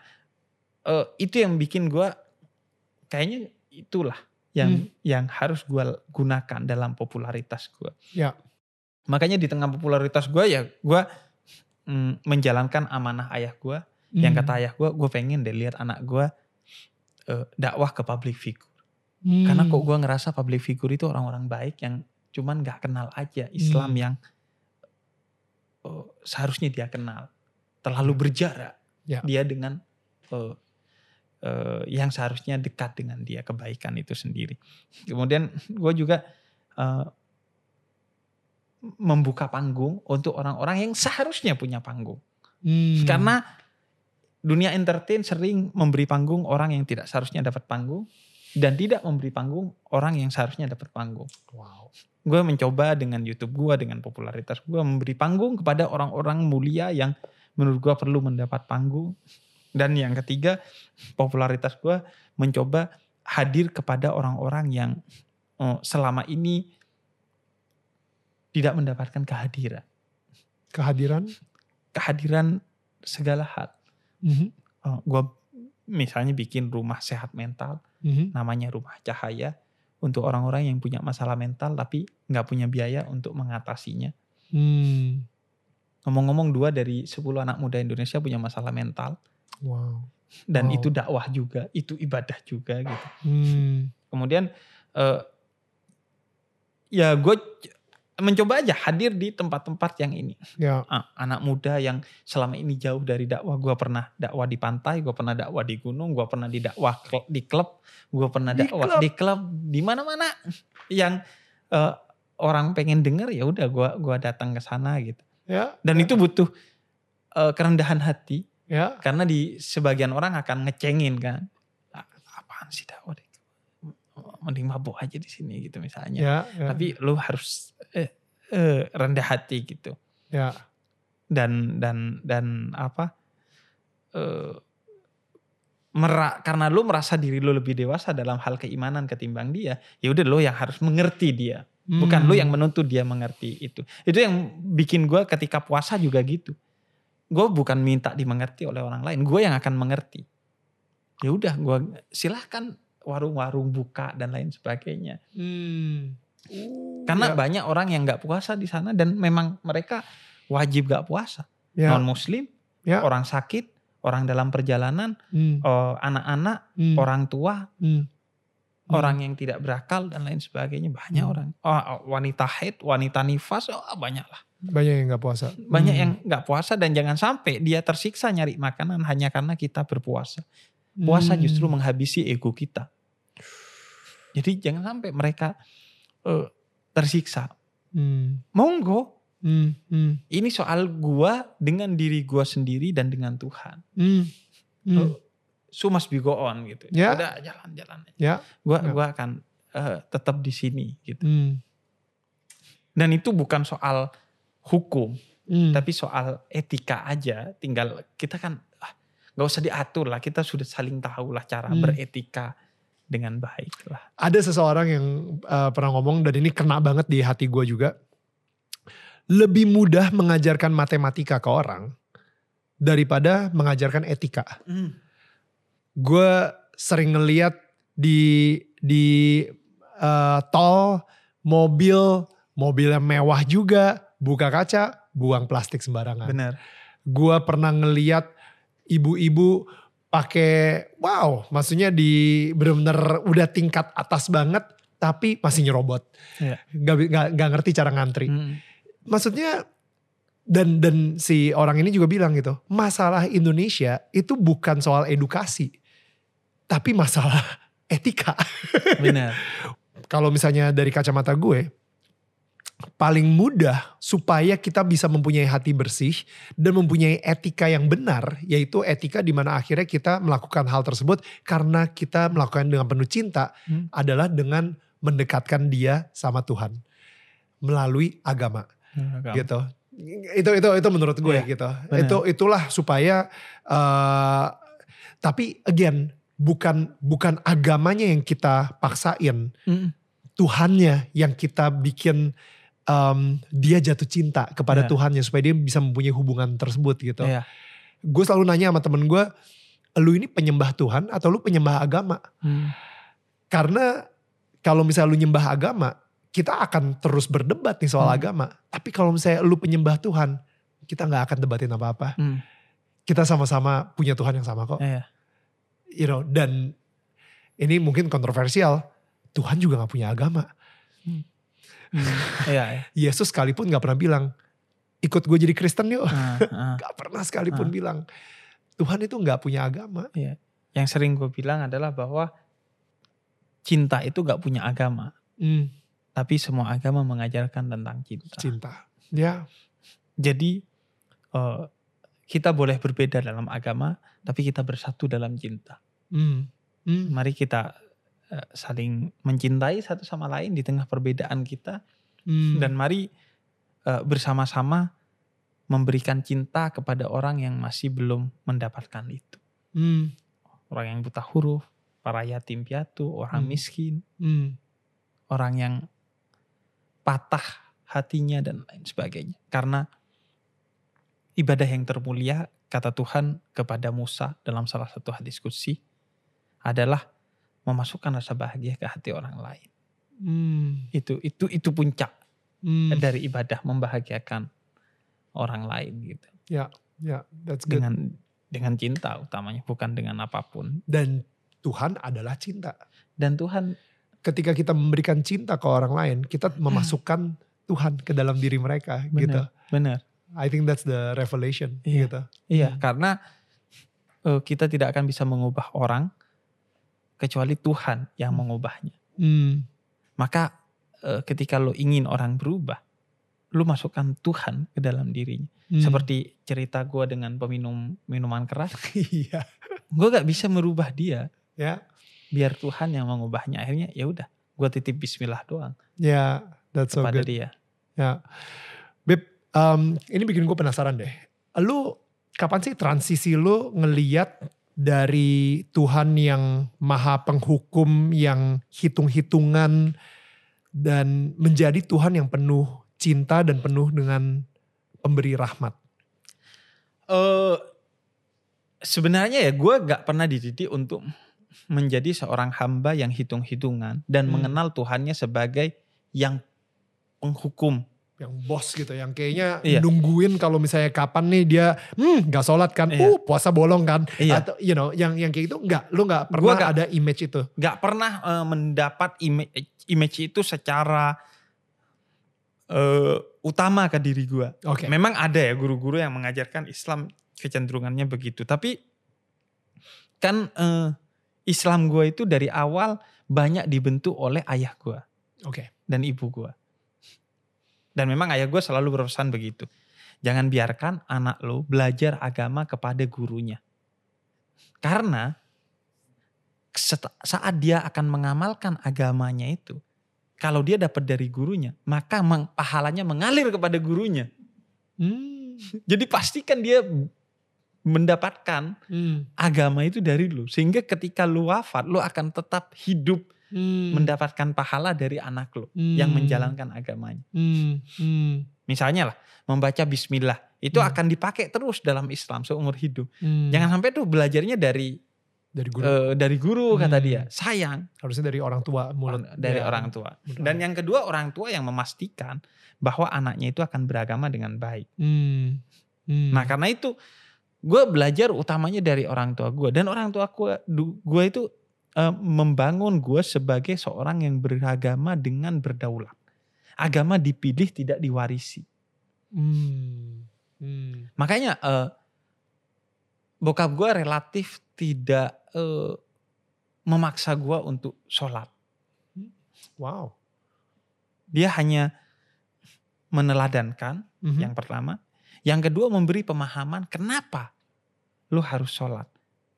eh, itu yang bikin gua kayaknya itulah yang yang harus gua gunakan dalam popularitas gua. Ya. Makanya di tengah popularitas gua ya gua mm, menjalankan amanah ayah. Yang Hmm. kata ayah gua, gue pengen deh lihat anak gua eh, dakwah ke public figure. Hmm. Karena kok gua ngerasa public figure itu orang-orang baik yang cuman nggak kenal aja Islam Hmm. yang eh, seharusnya dia kenal. Terlalu berjarak Ya. dia dengan eh, eh, yang seharusnya dekat dengan dia kebaikan itu sendiri. Kemudian gue juga eh, membuka panggung untuk orang-orang yang seharusnya punya panggung. Hmm. Karena dunia entertain sering memberi panggung orang yang tidak seharusnya dapat panggung dan tidak memberi panggung orang yang seharusnya dapat panggung. Wow. Gue mencoba dengan YouTube gue, dengan popularitas gue memberi panggung kepada orang-orang mulia yang menurut gue perlu mendapat panggung. Dan yang ketiga, popularitas gue mencoba hadir kepada orang-orang yang eh, selama ini tidak mendapatkan kehadiran. Kehadiran. Kehadiran segala hal. Mhm. gue misalnya bikin rumah sehat mental Mhm. namanya rumah cahaya untuk orang-orang yang punya masalah mental tapi nggak punya biaya untuk mengatasinya Hmm. ngomong-ngomong dua dari 10 anak muda Indonesia punya masalah mental Wow. dan Wow. itu dakwah juga itu ibadah juga gitu Hmm. kemudian eh, ya gue mencoba aja hadir di tempat-tempat yang ini Ya. Ah, anak muda yang selama ini jauh dari dakwah. Gue pernah dakwah di pantai, gue pernah dakwah di gunung, gue pernah di dakwah di klub, gue pernah dakwah di klub, di mana-mana yang eh, orang pengen denger ya udah gue gua datang ke sana gitu. Ya. Dan itu butuh eh, kerendahan hati Ya. karena di sebagian orang akan ngecengin kan, "Ah, apaan sih dakwah? deh? Mending mabuk aja di sini gitu misalnya. Ya. ya. Tapi lu harus eh, eh, rendah hati gitu Ya. dan dan dan apa eh merak karena lu merasa diri lu lebih dewasa dalam hal keimanan ketimbang dia ya udah lo yang harus mengerti dia bukan Hmm. lu yang menuntut dia mengerti itu itu yang bikin gua ketika puasa juga gitu gue bukan minta dimengerti oleh orang lain gue yang akan mengerti ya udah gua silahkan warung-warung buka dan lain sebagainya Hmm. Uh, karena ya. banyak orang yang nggak puasa di sana dan memang mereka wajib gak puasa Ya. non muslim, Ya. orang sakit, orang dalam perjalanan, Hmm. eh, anak-anak, Hmm. orang tua, Hmm. Hmm. orang yang tidak berakal dan lain sebagainya banyak Hmm. orang. Oh, oh, wanita haid, wanita nifas, oh, banyak lah. banyak yang nggak puasa. Banyak Hmm. yang nggak puasa dan jangan sampai dia tersiksa nyari makanan hanya karena kita berpuasa. Puasa Hmm. justru menghabisi ego kita. Jadi jangan sampai mereka eh, tersiksa. Hmm. Monggo, Hmm. Hmm. ini soal gua dengan diri gua sendiri dan dengan Tuhan. Hmm. Hmm. Oh, so must be go on gitu. Ya. Udah jalan-jalan aja. Ya. Gua Ya. gua akan eh, tetap di sini gitu. Hmm. Dan itu bukan soal hukum, Hmm. tapi soal etika aja. Tinggal kita kan ah, nggak usah diatur lah. Kita sudah saling tahu lah cara Hmm. beretika dengan baik lah. ada seseorang yang uh, pernah ngomong dan ini kena banget di hati gue juga. Lebih mudah mengajarkan matematika ke orang daripada mengajarkan etika. Gue sering ngeliat di di uh, tol mobil mobilnya mewah juga buka kaca buang plastik sembarangan. Benar. Gue pernah ngeliat ibu-ibu pakai wow, maksudnya di bener-bener udah tingkat atas banget, tapi masih nyerobot. Gak, gak, gak ngerti cara ngantri. Mm. Maksudnya dan dan si orang ini juga bilang gitu, masalah Indonesia itu bukan soal edukasi, tapi masalah etika. Benar. Kalau misalnya dari kacamata gue, paling mudah supaya kita bisa mempunyai hati bersih dan mempunyai etika yang benar, yaitu etika di mana akhirnya kita melakukan hal tersebut karena kita melakukan dengan penuh cinta Hmm. adalah dengan mendekatkan dia sama Tuhan melalui agama gitu. Itu itu itu menurut gue Iya, gitu. benar. Itu itulah supaya eh tapi again bukan bukan agamanya yang kita paksain, Mm. Tuhannya yang kita bikin em, dia jatuh cinta kepada Iya. Tuhannya supaya dia bisa mempunyai hubungan tersebut gitu. Iya. Gue selalu nanya sama temen gue, lu ini penyembah Tuhan atau lu penyembah agama? Hmm. Karena kalau misalnya lu nyembah agama, kita akan terus berdebat nih soal Hmm. agama. Tapi kalau misalnya lu penyembah Tuhan, kita nggak akan debatin apa-apa. Hmm. Kita sama-sama punya Tuhan yang sama kok. Iya. You know, dan ini mungkin kontroversial. Tuhan juga nggak punya agama. Iya. iya. Yesus sekalipun nggak pernah bilang, ikut gue jadi Kristen yuk. Ah, ah. Gak pernah sekalipun Ah. bilang. Tuhan itu nggak punya agama. Yang sering gue bilang adalah bahwa cinta itu gak punya agama. Hmm, Tapi semua agama mengajarkan tentang cinta. cinta. Ya, Jadi eh, kita boleh berbeda dalam agama, tapi kita bersatu dalam cinta. hmm, hmm, Mari kita saling mencintai satu sama lain di tengah perbedaan kita, hmm. dan mari eh, bersama-sama memberikan cinta kepada orang yang masih belum mendapatkan itu. Hmm, Orang yang buta huruf, para yatim piatu, orang Hmm. miskin, hmm, orang yang patah hatinya dan lain sebagainya. Karena ibadah yang termulia kata Tuhan kepada Musa dalam salah satu hadis kudsi adalah memasukkan rasa bahagia ke hati orang lain. hmm, Itu itu itu puncak hmm. dari ibadah membahagiakan orang lain gitu. Ya, that's good. Dengan dengan cinta utamanya bukan dengan apa pun. Dan Tuhan adalah cinta. Dan Tuhan Ketika kita memberikan cinta ke orang lain, kita memasukkan Tuhan ke dalam diri mereka gitu. benar I think that's the revelation Iya. gitu. Iya, Hmm. karena eh, kita tidak akan bisa mengubah orang kecuali Tuhan yang Hmm. mengubahnya. Hmm, Maka eh, ketika lo ingin orang berubah, lo masukkan Tuhan ke dalam dirinya. hmm. Seperti cerita gue dengan peminum minuman keras, iya, gue gak bisa merubah dia. ya, Biar Tuhan yang mengubahnya. Akhirnya ya udah, gue titip Bismillah doang ya, that's so kepada good. dia. Ya, Beb, em, ini bikin gue penasaran deh. Lu kapan sih transisi lu ngeliat dari Tuhan yang maha penghukum, yang hitung-hitungan, dan menjadi Tuhan yang penuh cinta dan penuh dengan pemberi rahmat. eh sebenarnya ya gue gak pernah dididik untuk menjadi seorang hamba yang hitung-hitungan dan Hmm. mengenal Tuhannya sebagai yang penghukum. Yang bos gitu, yang kayaknya Iya. nungguin kalau misalnya kapan nih dia, hmm gak sholat kan, Iya. uh puasa bolong kan. Iya. Atau you know, yang yang kayak gitu enggak, lu gak Gua pernah nggak- ada image itu. Gak pernah eh, mendapat image, image itu secara eh, utama ke diri gue. Oke. Memang ada ya guru-guru yang mengajarkan Islam kecenderungannya begitu. Tapi kan eh, Islam gue itu dari awal banyak dibentuk oleh ayah gue. Oke. dan ibu gue. Dan memang ayah gue selalu berpesan begitu. Jangan biarkan anak lo belajar agama kepada gurunya. Karena saat dia akan mengamalkan agamanya itu, kalau dia dapat dari gurunya, maka pahalanya mengalir kepada gurunya. Hmm. Jadi pastikan dia mendapatkan Hmm. agama itu dari lu. Sehingga ketika lu wafat, lu akan tetap hidup Hmm. mendapatkan pahala dari anak lu yang Hmm. menjalankan agamanya. Hmm. Hmm. Misalnya lah, membaca bismillah. Itu Hmm. akan dipakai terus dalam Islam seumur hidup. Hmm. Jangan sampai tuh belajarnya dari dari guru eh, dari guru kata Hmm. dia. Sayang harusnya dari orang tua mulut dari ya, orang tua. mulut Dan yang kedua orang tua yang memastikan bahwa anaknya itu akan beragama dengan baik. Hmm. Hmm. Nah karena itu gue belajar utamanya dari orang tua gue. Dan orang tua gue, gue itu eh, membangun gue sebagai seorang yang beragama dengan berdaulat. Agama dipilih tidak diwarisi. Hmm. Hmm. Makanya eh, bokap gue relatif tidak eh, memaksa gue untuk sholat. Wow. Dia hanya meneladankan Mhm. yang pertama. Yang kedua memberi pemahaman kenapa lu harus sholat.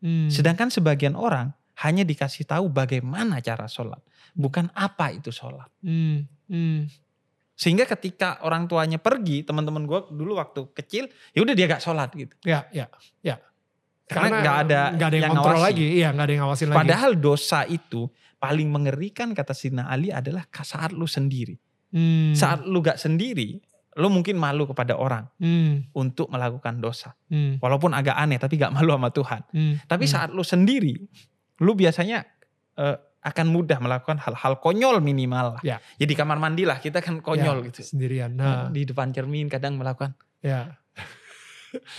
Hmm. Sedangkan sebagian orang hanya dikasih tahu bagaimana cara sholat. Bukan apa itu sholat. Hmm. Hmm. Sehingga ketika orang tuanya pergi, teman-teman gue dulu waktu kecil, ya udah dia gak sholat gitu. Ya, ya, ya. Karena nggak ada nggak ada yang, yang kontrol ngawasi. lagi, iya nggak ada yang ngawasin lagi. Padahal dosa itu paling mengerikan kata Sina Ali adalah saat lu sendiri. Hmm. Saat lu gak sendiri, lu mungkin malu kepada orang Hmm. untuk melakukan dosa. Hmm. Walaupun agak aneh, tapi gak malu sama Tuhan. Hmm. Tapi Hmm. saat lu sendiri, lu biasanya eh, akan mudah melakukan hal-hal konyol minimal lah. Ya. Jadi kamar mandi lah, kita kan konyol Ya, gitu. Sendirian. Nah, Di depan cermin kadang melakukan, ya,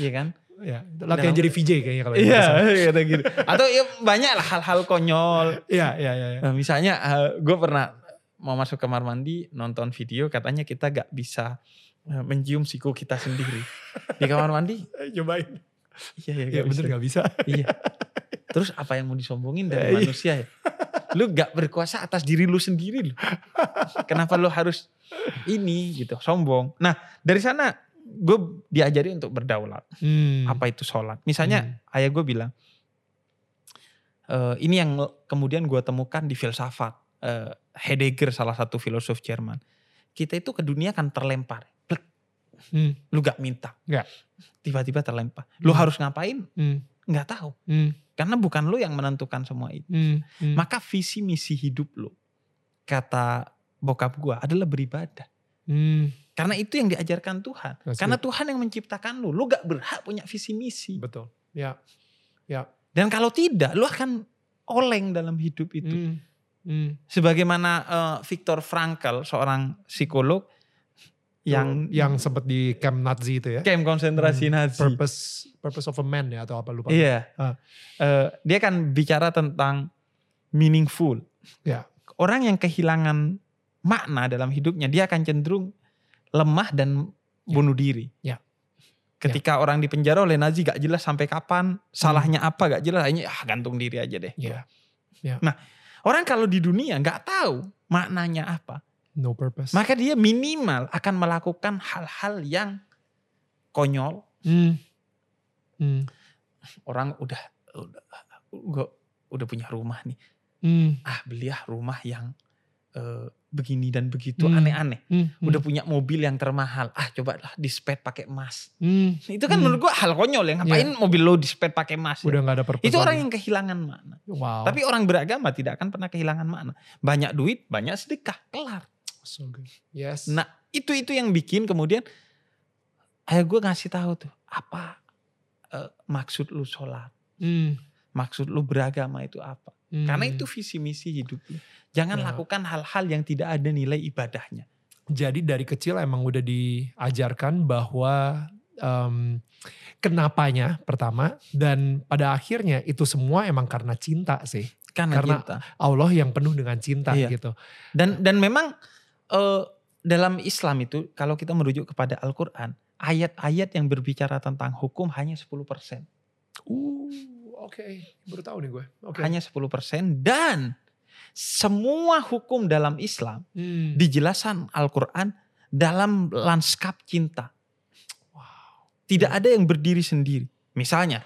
iya kan? ya. Latihan Nah, jadi VJ kayaknya kalau Iya, gitu. kata gitu. Atau ya banyak lah hal-hal konyol. Iya, iya, iya. iya. Nah, misalnya gue pernah mau masuk kamar mandi nonton video katanya kita gak bisa eh, mencium siku kita sendiri di kamar mandi. Eh, Cobain. Iya iya gak bener bisa. gak bisa. Iya. Terus apa yang mau disombongin Eh, dari iya. manusia ya? Lu gak berkuasa atas diri lu sendiri lu. Kenapa lu harus ini gitu sombong? Nah dari sana gue diajari untuk berdaulat. Hmm. Apa itu sholat? Misalnya ayah gue bilang, eh, ini yang kemudian gue temukan di filsafat. Eh, Heidegger salah satu filosof Jerman. Kita itu ke dunia kan terlempar. Plek, Hmm. Lu gak minta. Tiba-tiba terlempar. Lu Hmm. harus ngapain? Hmm. Nggak tahu. Hmm. Karena bukan lu yang menentukan semua itu. Hmm. Hmm. Maka visi misi hidup lu, kata bokap gua adalah beribadah. Hmm. Karena itu yang diajarkan Tuhan. That's Karena Tuhan yang menciptakan lu. Lu gak berhak punya visi misi. Betul. Ya. Dan kalau tidak, lu akan oleng dalam hidup itu. Hmm. Hmm. Sebagaimana eh, Viktor Frankl, seorang psikolog yang yang sempat di camp Nazi itu ya. camp konsentrasi Hmm, Nazi. Purpose purpose of a man ya atau apa lupa. Iya. Ah. Eh, dia kan bicara tentang meaningful. Ya. Orang yang kehilangan makna dalam hidupnya, dia akan cenderung lemah dan bunuh diri. Ya. Ketika orang di penjara oleh Nazi gak jelas sampai kapan, salahnya apa gak jelas, akhirnya ah gantung diri aja deh. Iya. Orang kalau di dunia nggak tahu maknanya apa, No purpose. maka dia minimal akan melakukan hal-hal yang konyol. Hmm. Hmm. Orang udah udah gua udah punya rumah nih. Hmm. Ah, beli ah rumah yang eh, begini dan begitu Hmm. aneh-aneh. Hmm. Udah punya mobil yang termahal. Ah, coba lah dispet pakai emas. Hmm. Itu kan Hmm. menurut gua hal konyol ya. Ngapain mobil lo dispet pakai emas? ya? ada purpose. Itu orang yang kehilangan makna. wow. Tapi orang beragama tidak akan pernah kehilangan makna. Banyak duit, banyak sedekah, kelar. So good. Yes. Nah, itu itu yang bikin kemudian ayah gue ngasih tahu tuh apa eh, maksud lu sholat, Hmm. maksud lu beragama itu apa? Hmm. Karena itu visi misi hidup lu. Jangan Ya. lakukan hal-hal yang tidak ada nilai ibadahnya. Jadi dari kecil emang udah diajarkan bahwa em, kenapanya pertama dan pada akhirnya itu semua emang karena cinta sih. Karena, Karena cinta. Allah yang penuh dengan cinta Iya. gitu. Dan dan memang eh, dalam Islam itu kalau kita merujuk kepada Al-Qur'an, ayat-ayat yang berbicara tentang hukum hanya 10%. Uh, oke. Baru tahu nih gue. Oke. Hanya 10% dan semua hukum dalam Islam Hmm. dijelasan Al-Quran dalam lanskap cinta. Wow. Tidak ada yang berdiri sendiri. Misalnya,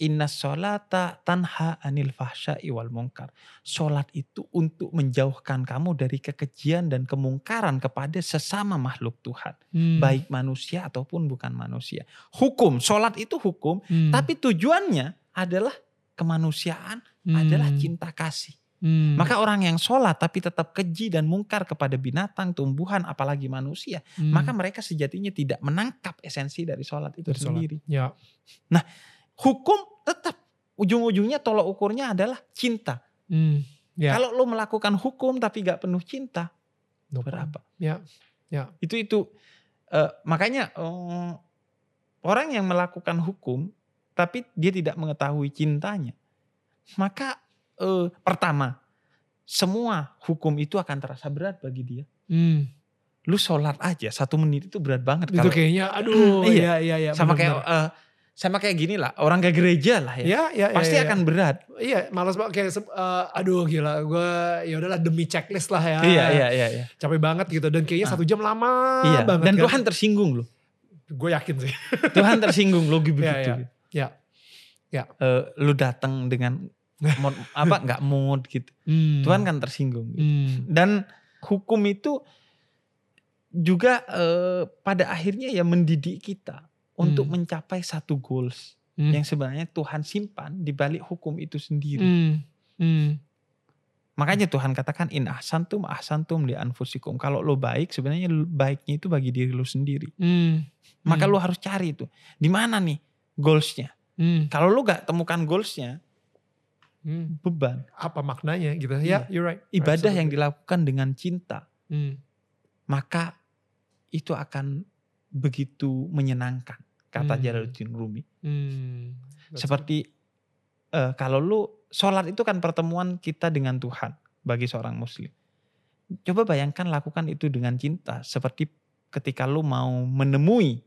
Inna sholata tanha anil fahsya'i wal mungkar. Sholat itu untuk menjauhkan kamu dari kekejian dan kemungkaran kepada sesama makhluk Tuhan. Hmm. Baik manusia ataupun bukan manusia. Hukum, sholat itu hukum. Hmm. Tapi tujuannya adalah kemanusiaan, Hmm. adalah cinta kasih. Hmm. Maka orang yang sholat tapi tetap keji dan mungkar kepada binatang, tumbuhan, apalagi manusia. Hmm. Maka mereka sejatinya tidak menangkap esensi dari sholat itu Dari sholat. sendiri. ya. Hukum tetap ujung-ujungnya tolok ukurnya adalah cinta. Hmm. Ya. Kalau lo melakukan hukum tapi gak penuh cinta, No berapa? Ya. Itu itu eh, makanya eh, orang yang melakukan hukum tapi dia tidak mengetahui cintanya, maka eh, pertama semua hukum itu akan terasa berat bagi dia. Hmm. Lu sholat aja satu menit itu berat banget. Itu Kalau kayaknya aduh Iya. iya iya sama benar-benar. kayak eh, sama kayak gini lah, orang ke gereja lah ya. Ya, ya, ya, Pasti ya, ya. akan berat. Iya, malas banget kayak eh, aduh gila, gue ya udahlah demi checklist lah ya. Iya, iya, iya, iya. Capek banget gitu dan kayaknya Ah. satu jam lama Iya, banget. dan kan. Tuhan tersinggung loh. gue yakin sih. Tuhan tersinggung loh begitu. iya. gitu. Ya. Eh, lu datang dengan mood, apa nggak mood gitu. Hmm. Tuhan kan tersinggung. gitu. Hmm. Dan hukum itu juga eh, pada akhirnya ya mendidik kita untuk Hmm. mencapai satu goals Hmm. yang sebenarnya Tuhan simpan di balik hukum itu sendiri. Hmm. Hmm. Makanya Tuhan katakan in ahsantum ahsantum li anfusikum. Kalau lo baik sebenarnya baiknya itu bagi diri lo sendiri. Hmm. Maka Hmm. lo harus cari itu. Di mana nih goalsnya? Hmm. Kalau lo gak temukan goalsnya, Hmm. beban. Apa maknanya gitu? Ya, you're right. Ibadah yang Absolutely. dilakukan dengan cinta, Hmm. maka itu akan begitu menyenangkan. Kata Hmm. Jalaluddin Rumi. Hmm. Seperti eh, kalau lu sholat itu kan pertemuan kita dengan Tuhan bagi seorang muslim. Coba bayangkan lakukan itu dengan cinta. Seperti ketika lu mau menemui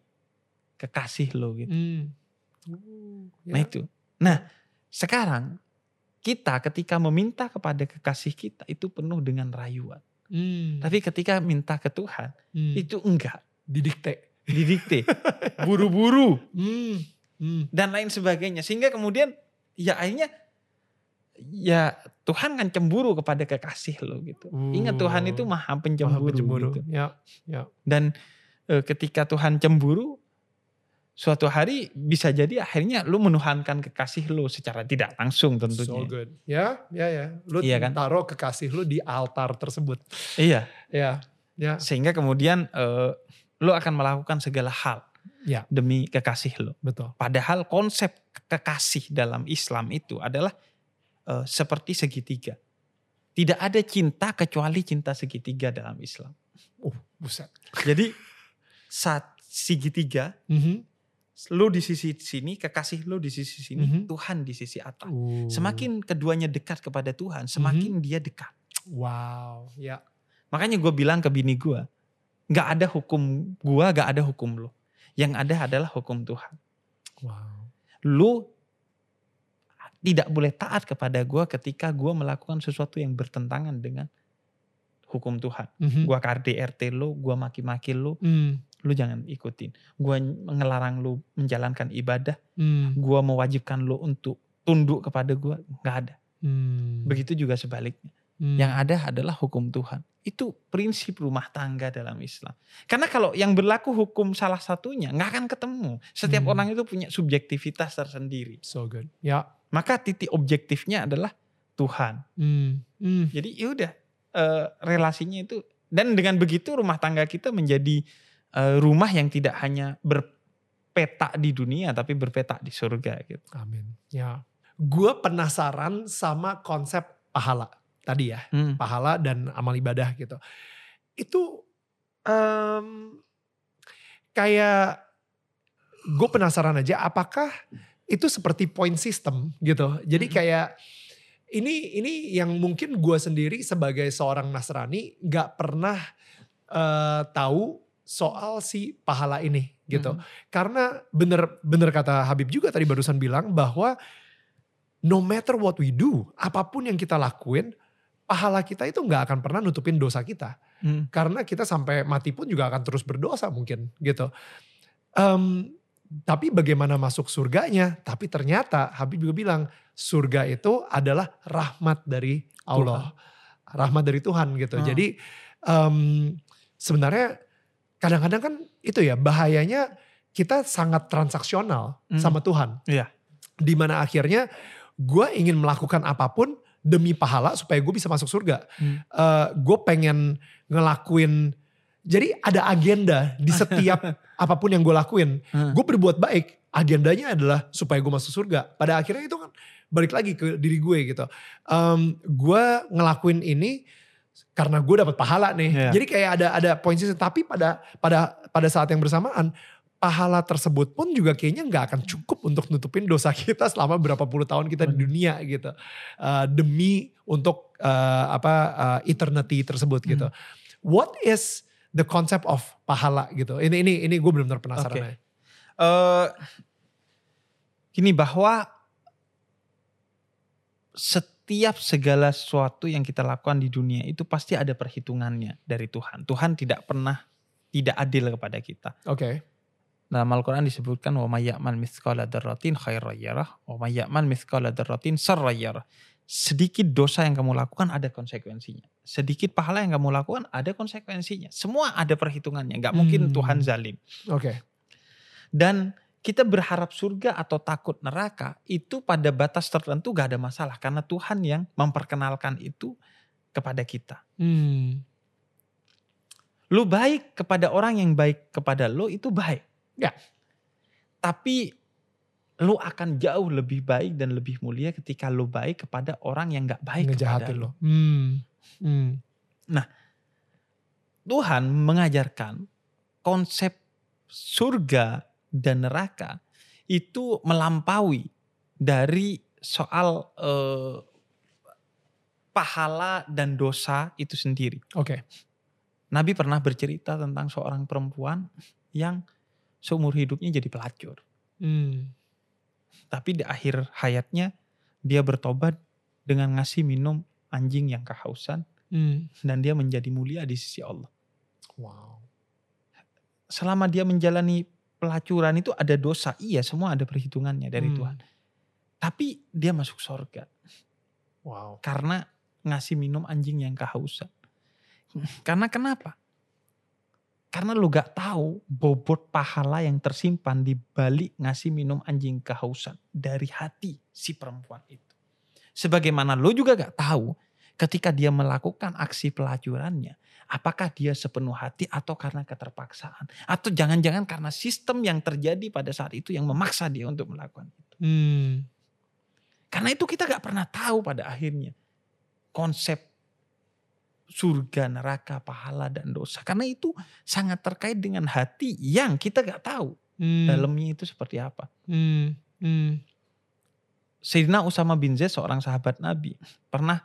kekasih lo good. gitu. Hmm. Uh, Nah ya. itu. Nah sekarang kita ketika meminta kepada kekasih kita itu penuh dengan rayuan. Hmm. Tapi ketika minta ke Tuhan Hmm. itu enggak. didikte. Didikte. Buru-buru. Hmm. Hmm. dan lain sebagainya sehingga kemudian ya akhirnya ya Tuhan kan cemburu kepada kekasih lo gitu. Ingat Tuhan itu maha Maha pencemburu, pencemburu. gitu. Ya. Dan e, ketika Tuhan cemburu suatu hari bisa jadi akhirnya lu menuhankan kekasih lu secara tidak langsung So tentunya. good. Ya, ya, ya. Lu Iya kan? taruh kekasih lu di altar tersebut. Iya, Ya. Ya. sehingga kemudian e, lu akan melakukan segala hal Ya. demi kekasih lu. Betul. Padahal konsep kekasih dalam Islam itu adalah eh, seperti segitiga. Tidak ada cinta kecuali cinta segitiga dalam Islam. Uh, buset. Jadi saat segitiga, Mhm. lu di sisi sini, kekasih lu di sisi sini, Mhm. Tuhan di sisi atas. Uh. Semakin keduanya dekat kepada Tuhan, semakin dia dekat. Wow. Ya. Makanya gue bilang ke bini gue, nggak ada hukum gue, nggak ada hukum lo. Yang ada adalah hukum Tuhan. Wow. lu tidak boleh taat kepada gue ketika gue melakukan sesuatu yang bertentangan dengan hukum Tuhan. Mhm. Gue KDRT lu, gue maki-maki lu, Hmm. lu jangan ikutin. Gue ngelarang lu menjalankan ibadah, Hmm. gue mewajibkan lu untuk tunduk kepada gue, nggak ada. Hmm. Begitu juga sebaliknya. Hmm. Yang ada adalah hukum Tuhan. Itu prinsip rumah tangga dalam Islam. Karena kalau yang berlaku hukum salah satunya nggak akan ketemu. Setiap Hmm. orang itu punya subjektivitas tersendiri. So good. Ya. maka titik objektifnya adalah Tuhan. Hmm. Hmm. Jadi ya udah eh, relasinya itu dan dengan begitu rumah tangga kita menjadi eh, rumah yang tidak hanya berpetak di dunia tapi berpetak di surga gitu. Amin. Ya. Gue penasaran sama konsep pahala tadi ya. Hmm. pahala dan amal ibadah gitu. Itu em, kayak gue penasaran aja apakah itu seperti point system gitu. Jadi Mhm. kayak ini ini yang mungkin gue sendiri sebagai seorang Nasrani nggak pernah eh, tahu soal si pahala ini gitu. Mhm. Karena bener bener kata Habib juga tadi barusan bilang bahwa no matter what we do, apa pun yang kita lakuin, pahala kita itu nggak akan pernah nutupin dosa kita. Hmm. Karena kita sampai mati pun juga akan terus berdosa mungkin gitu. Em, tapi bagaimana masuk surganya? Tapi ternyata Habib juga bilang surga itu adalah rahmat dari Allah, rahmat dari Tuhan gitu. Hmm. Jadi em, sebenarnya kadang-kadang kan itu ya bahayanya kita sangat transaksional Hmm. sama Tuhan. Iya. Di mana akhirnya gue ingin melakukan apa pun demi pahala supaya gue bisa masuk surga. Hmm. gue pengen ngelakuin, jadi ada agenda di setiap apa pun yang gue lakuin. Hmm. Gue berbuat baik, agendanya adalah supaya gue masuk surga. Pada akhirnya itu kan balik lagi ke diri gue gitu. gue ngelakuin ini karena gue dapat pahala nih. Iya. Jadi kayak ada ada poin system. Tapi pada pada pada saat yang bersamaan pahala tersebut pun juga kayaknya nggak akan cukup untuk nutupin dosa kita selama berapa puluh tahun kita di dunia gitu Uh, demi untuk uh, apa uh, eternity tersebut gitu. Hmm. What is the concept of pahala gitu? Ini ini ini gue benar-benar penasaran. Oke. ya. Eh, Gini bahwa setiap segala sesuatu yang kita lakukan di dunia itu pasti ada perhitungannya dari Tuhan. Tuhan tidak pernah tidak adil kepada kita. Oke. Dalam Al-Quran disebutkan wa mayyaman mithqala dzarratin khairan yarah wa mayyaman mithqala dzarratin sarran yarah. Sedikit dosa yang kamu lakukan ada konsekuensinya. Sedikit pahala yang kamu lakukan ada konsekuensinya. Semua ada perhitungannya. Gak mungkin Hmm. Tuhan zalim. Oke. Dan kita berharap surga atau takut neraka itu pada batas tertentu gak ada masalah. Karena Tuhan yang memperkenalkan itu kepada kita. Hmm. Lu baik kepada orang yang baik kepada lu itu baik. Ya. Tapi lu akan jauh lebih baik dan lebih mulia ketika lu baik kepada orang yang gak baik kepada Ngejahatin lu. lo. Hmm. Hmm. Tuhan mengajarkan konsep surga dan neraka itu melampaui dari soal eh, pahala dan dosa itu sendiri. Oke. Nabi pernah bercerita tentang seorang perempuan yang seumur hidupnya jadi pelacur. Hmm. Tapi di akhir hayatnya dia bertobat dengan ngasih minum anjing yang kehausan Hmm. dan dia menjadi mulia di sisi Allah. Wow. Selama dia menjalani pelacuran itu ada dosa, iya semua ada perhitungannya dari Hmm. Tuhan. Tapi dia masuk surga Wow. karena ngasih minum anjing yang kehausan. Karena kenapa? Karena lu gak tahu bobot pahala yang tersimpan di balik ngasih minum anjing kehausan dari hati si perempuan itu. Sebagaimana lu juga gak tahu ketika dia melakukan aksi pelacurannya, apakah dia sepenuh hati atau karena keterpaksaan atau jangan-jangan karena sistem yang terjadi pada saat itu yang memaksa dia untuk melakukan itu. Hmm. Karena itu kita gak pernah tahu pada akhirnya konsep surga, neraka, pahala dan dosa. Karena itu sangat terkait dengan hati yang kita gak tahu Hmm. dalamnya itu seperti apa. Hmm. Hmm. Sayyidina Usama bin Zaid seorang sahabat Nabi pernah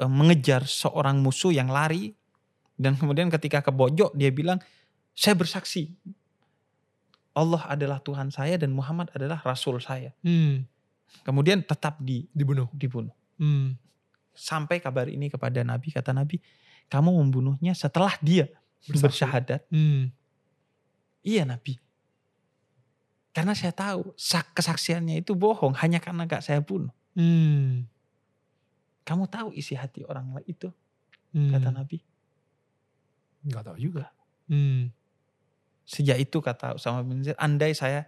eh, mengejar seorang musuh yang lari dan kemudian ketika kebojok dia bilang saya bersaksi Allah adalah Tuhan saya dan Muhammad adalah Rasul saya. Hmm. Kemudian tetap di, Dibunuh. dibunuh. Hmm. Sampai kabar ini kepada Nabi kata Nabi kamu membunuhnya setelah dia Bersaksi. bersyahadat Hmm. iya Nabi karena saya tahu sak- kesaksiannya itu bohong hanya karena gak saya bunuh Hmm. kamu tahu isi hati orang lain itu Hmm. kata Nabi Nggak tahu juga. Hmm. sejak itu kata Usama bin Zaid andai saya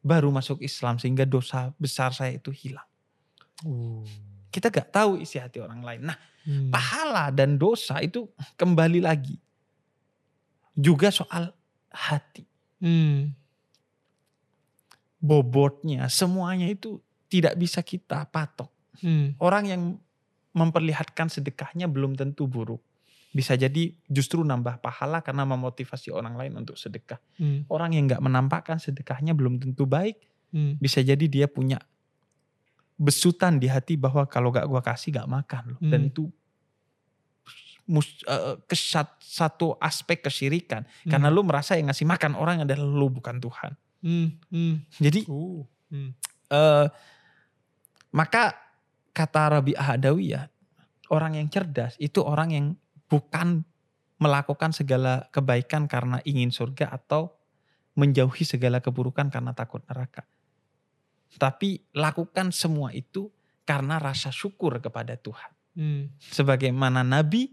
baru masuk Islam sehingga dosa besar saya itu hilang Uh. Kita gak tahu isi hati orang lain nah Hmm. pahala dan dosa itu kembali lagi juga soal hati Hmm. bobotnya, semuanya itu tidak bisa kita patok. Hmm. Orang yang memperlihatkan sedekahnya belum tentu buruk. Bisa jadi justru nambah pahala karena memotivasi orang lain untuk sedekah. Hmm. Orang yang nggak menampakkan sedekahnya belum tentu baik. Hmm. Bisa jadi dia punya besutan di hati bahwa kalau gak gua kasih gak makan loh. Dan Hmm. itu mus- eh, kesat- satu aspek kesyirikan. Karena lu merasa yang ngasih makan orang adalah lu bukan Tuhan. Hmm. Hmm. Jadi Uh. Hmm. Eh, maka kata Rabi Ahadawiyah, orang yang cerdas itu orang yang bukan melakukan segala kebaikan karena ingin surga atau menjauhi segala keburukan karena takut neraka. Tapi lakukan semua itu karena rasa syukur kepada Tuhan. Hmm. Sebagaimana Nabi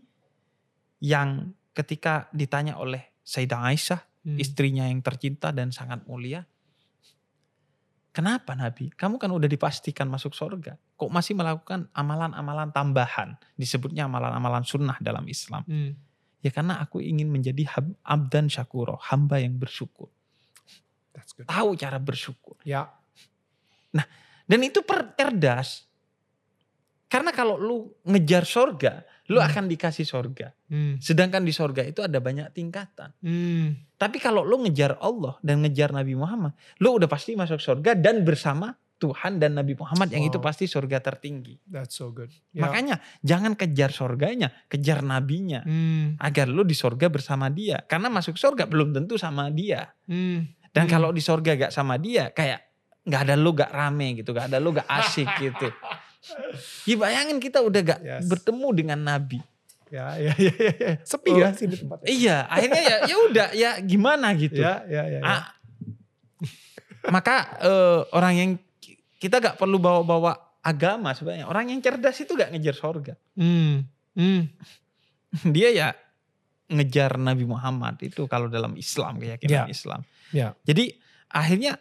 yang ketika ditanya oleh Sayyidah Aisyah, Hmm. istrinya yang tercinta dan sangat mulia. Kenapa Nabi? Kamu kan udah dipastikan masuk surga. Kok masih melakukan amalan-amalan tambahan? Disebutnya amalan-amalan sunnah dalam Islam. Hmm. Ya karena aku ingin menjadi abdan syakuro, hamba yang bersyukur. That's good. Tahu cara bersyukur. Ya. Dan itu per- cerdas. Karena kalau lu ngejar surga, lu Hmm. akan dikasih surga. Hmm. Sedangkan di surga itu ada banyak tingkatan. Hmm. Tapi kalau lu ngejar Allah dan ngejar Nabi Muhammad, lu udah pasti masuk surga dan bersama Tuhan dan Nabi Muhammad yang itu pasti surga tertinggi. That's so good. Ya. Makanya jangan kejar surganya, kejar nabinya. Hmm. Agar lu di surga bersama dia. Karena masuk surga belum tentu sama dia. Hmm. Dan Hmm. kalau di surga gak sama dia, kayak nggak ada lo gak rame gitu, gak ada lo gak asik gitu. Ya bayangin kita udah gak Yes. bertemu dengan Nabi. Ya, ya, ya, ya, ya. Sepi Oh. ya sini tempatnya. Iya, akhirnya ya ya udah ya gimana gitu. Ya, ya, ya. ya. Ah, maka eh, orang yang kita gak perlu bawa-bawa agama sebenarnya. Orang yang cerdas itu gak ngejar sorga. Hmm, hmm. Dia ya ngejar Nabi Muhammad itu kalau dalam Islam keyakinan Ya. Islam. Ya. Jadi akhirnya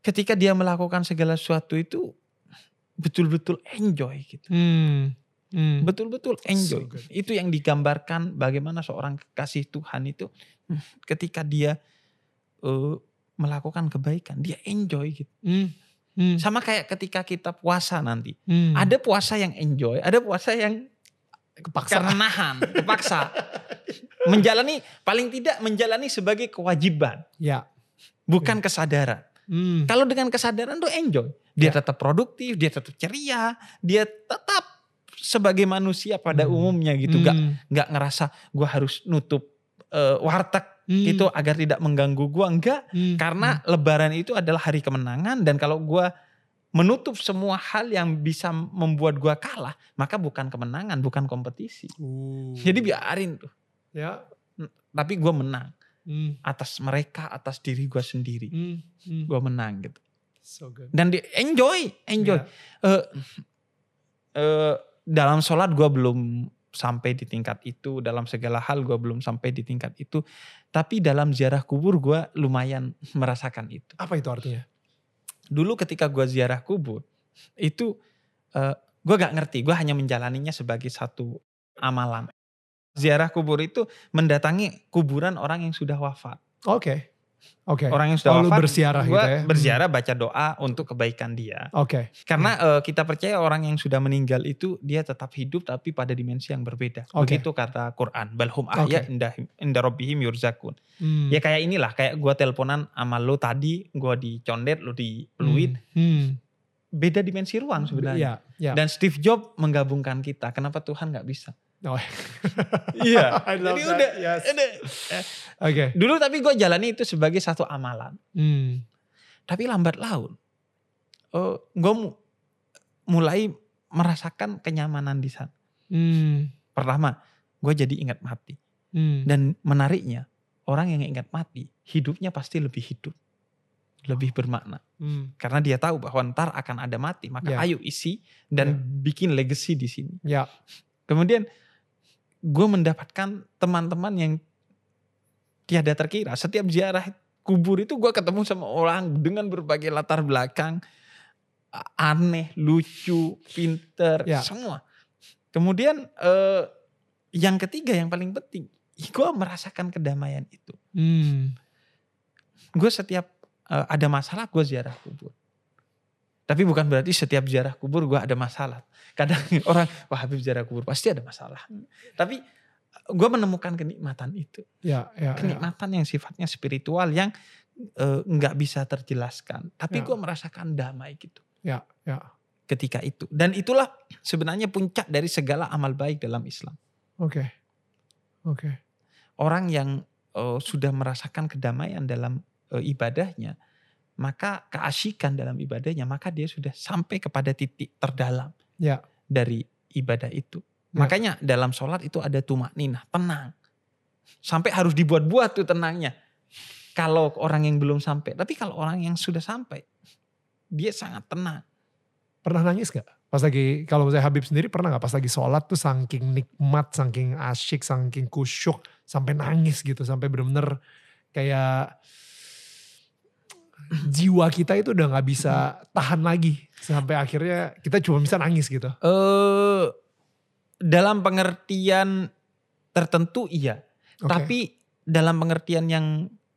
ketika dia melakukan segala sesuatu itu betul-betul enjoy gitu. Hmm. Hmm. Betul-betul enjoy. So good. itu yang digambarkan bagaimana seorang kekasih Tuhan itu hmm, ketika dia eh, melakukan kebaikan, dia enjoy gitu. Hmm. Hmm. Sama kayak ketika kita puasa nanti. Hmm. Ada puasa yang enjoy, ada puasa yang kepaksa. karena nahan, kepaksa. menjalani paling tidak menjalani sebagai kewajiban, Ya. bukan kesadaran. Hmm. Kalau dengan kesadaran tuh enjoy. Dia Ya. tetap produktif, dia tetap ceria, dia tetap sebagai manusia pada Hmm. umumnya gitu. Gak Hmm. nggak ngerasa gue harus nutup eh, warteg Hmm. itu agar tidak mengganggu gue. Enggak, Hmm. karena lebaran itu adalah hari kemenangan dan kalau gue menutup semua hal yang bisa membuat gue kalah, maka bukan kemenangan, bukan kompetisi. Uh. Jadi biarin tuh. ya. Tapi gue menang Hmm. atas mereka, atas diri gue sendiri. Hmm. Hmm. Gue menang gitu. So good. Dan di enjoy, enjoy. Ya. Eh, eh, dalam sholat gue belum sampai di tingkat itu, dalam segala hal gue belum sampai di tingkat itu. Tapi dalam ziarah kubur gue lumayan merasakan itu. Apa itu artinya? Dulu ketika gue ziarah kubur, itu eh, gue gak ngerti, gue hanya menjalaninya sebagai satu amalan. Ziarah kubur itu mendatangi kuburan orang yang sudah wafat. Oke. Oke. Orang yang sudah Oh, lu wafat, berziarah gua gitu ya? berziarah baca doa untuk kebaikan dia. Oke. Karena eh, kita percaya orang yang sudah meninggal itu dia tetap hidup tapi pada dimensi yang berbeda. Oke. Begitu kata Quran. Balhum ahya Oke. indah inda rabbihim yurzakun. Hmm. Ya kayak inilah kayak gua teleponan sama lo tadi, gua di condet, lo di peluit. Hmm. Beda dimensi ruang sebenarnya. Ya. Ya. Dan Steve Jobs menggabungkan kita. Kenapa Tuhan nggak bisa? Oh. Iya. I love Jadi that. udah, Yes. udah. Oke. Dulu tapi gue jalani itu sebagai satu amalan. Hmm. Tapi lambat laun, eh gue mulai merasakan kenyamanan di sana. Hmm. Pertama, gue jadi ingat mati. Hmm. Dan menariknya, orang yang ingat mati, hidupnya pasti lebih hidup. Lebih bermakna. Hmm. Karena dia tahu bahwa ntar akan ada mati. Maka Ya. ayo isi dan Ya. bikin legacy di sini. Ya. Kemudian gue mendapatkan teman-teman yang tiada terkira. Setiap ziarah kubur itu gue ketemu sama orang dengan berbagai latar belakang. Aneh, lucu, pinter, Ya. semua. Kemudian eh, yang ketiga yang paling penting. Gue merasakan kedamaian itu. Hmm. Gue setiap eh, ada masalah gue ziarah kubur. Tapi bukan berarti setiap ziarah kubur gue ada masalah. Kadang orang, wah Habib ziarah kubur pasti ada masalah. Tapi gue menemukan kenikmatan itu. Ya. Ya. ya. Kenikmatan yang sifatnya spiritual yang eh, nggak bisa terjelaskan. Tapi Ya. gue merasakan damai gitu Ya. Ya. ketika itu. Dan itulah sebenarnya puncak dari segala amal baik dalam Islam. Oke. Oke. Orang yang eh, sudah merasakan kedamaian dalam eh, ibadahnya, maka keasikan dalam ibadahnya, maka dia sudah sampai kepada titik terdalam Ya. Dari ibadah itu. Ya. Makanya dalam sholat itu ada tumak ninah, tenang. Sampai harus dibuat-buat tuh tenangnya. Kalau orang yang belum sampai, tapi kalau orang yang sudah sampai, dia sangat tenang. Pernah nangis gak? Pas lagi, kalau misalnya Habib sendiri pernah gak pas lagi sholat tuh saking nikmat, saking asyik, saking kusyuk, sampai nangis gitu. Sampai bener-bener kayak jiwa kita itu udah gak bisa tahan lagi. Sampai akhirnya kita cuma bisa nangis gitu. eh dalam pengertian tertentu iya, Oke. tapi dalam pengertian yang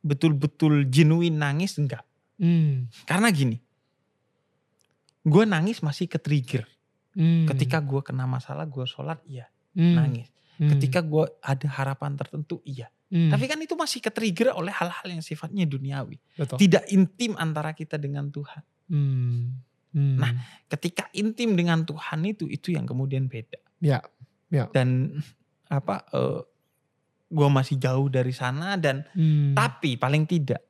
betul-betul genuine nangis enggak. Hmm. Karena gini, gue nangis masih ke trigger. Hmm. Ketika gue kena masalah, gue sholat iya Hmm. nangis. Hmm. Ketika gue ada harapan tertentu iya. Hmm. Tapi kan itu masih ke trigger oleh hal-hal yang sifatnya duniawi. Betul. Tidak intim antara kita dengan Tuhan. Hmm. Hmm. Nah, Ketika intim dengan Tuhan itu, itu yang kemudian beda. Ya, ya. Dan apa, gue masih jauh dari sana dan Hmm. tapi paling tidak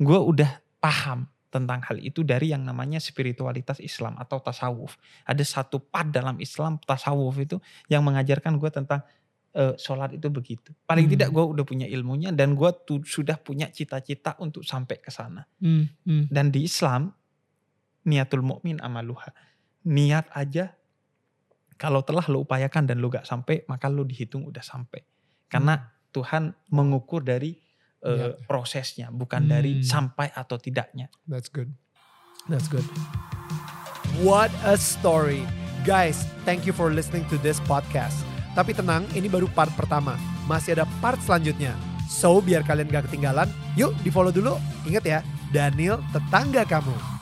gue udah paham tentang hal itu dari yang namanya spiritualitas Islam atau tasawuf. Ada satu part dalam Islam tasawuf itu yang mengajarkan gue tentang uh, sholat itu begitu. Paling hmm. tidak gue udah punya ilmunya dan gue sudah punya cita-cita untuk sampai ke sana. Hmm. Hmm. Dan di Islam niatul mukmin amaluha. Niat aja kalau telah lo upayakan dan lo gak sampai maka lo dihitung udah sampai. Karena hmm. Tuhan mengukur dari uh, yeah. prosesnya, bukan hmm. dari sampai atau tidaknya. That's good. That's good. What a story. Guys, thank you for listening to this podcast. Tapi tenang, ini baru part pertama. Masih ada part selanjutnya. So, biar kalian gak ketinggalan, yuk di follow dulu. Ingat ya, Daniel tetangga kamu.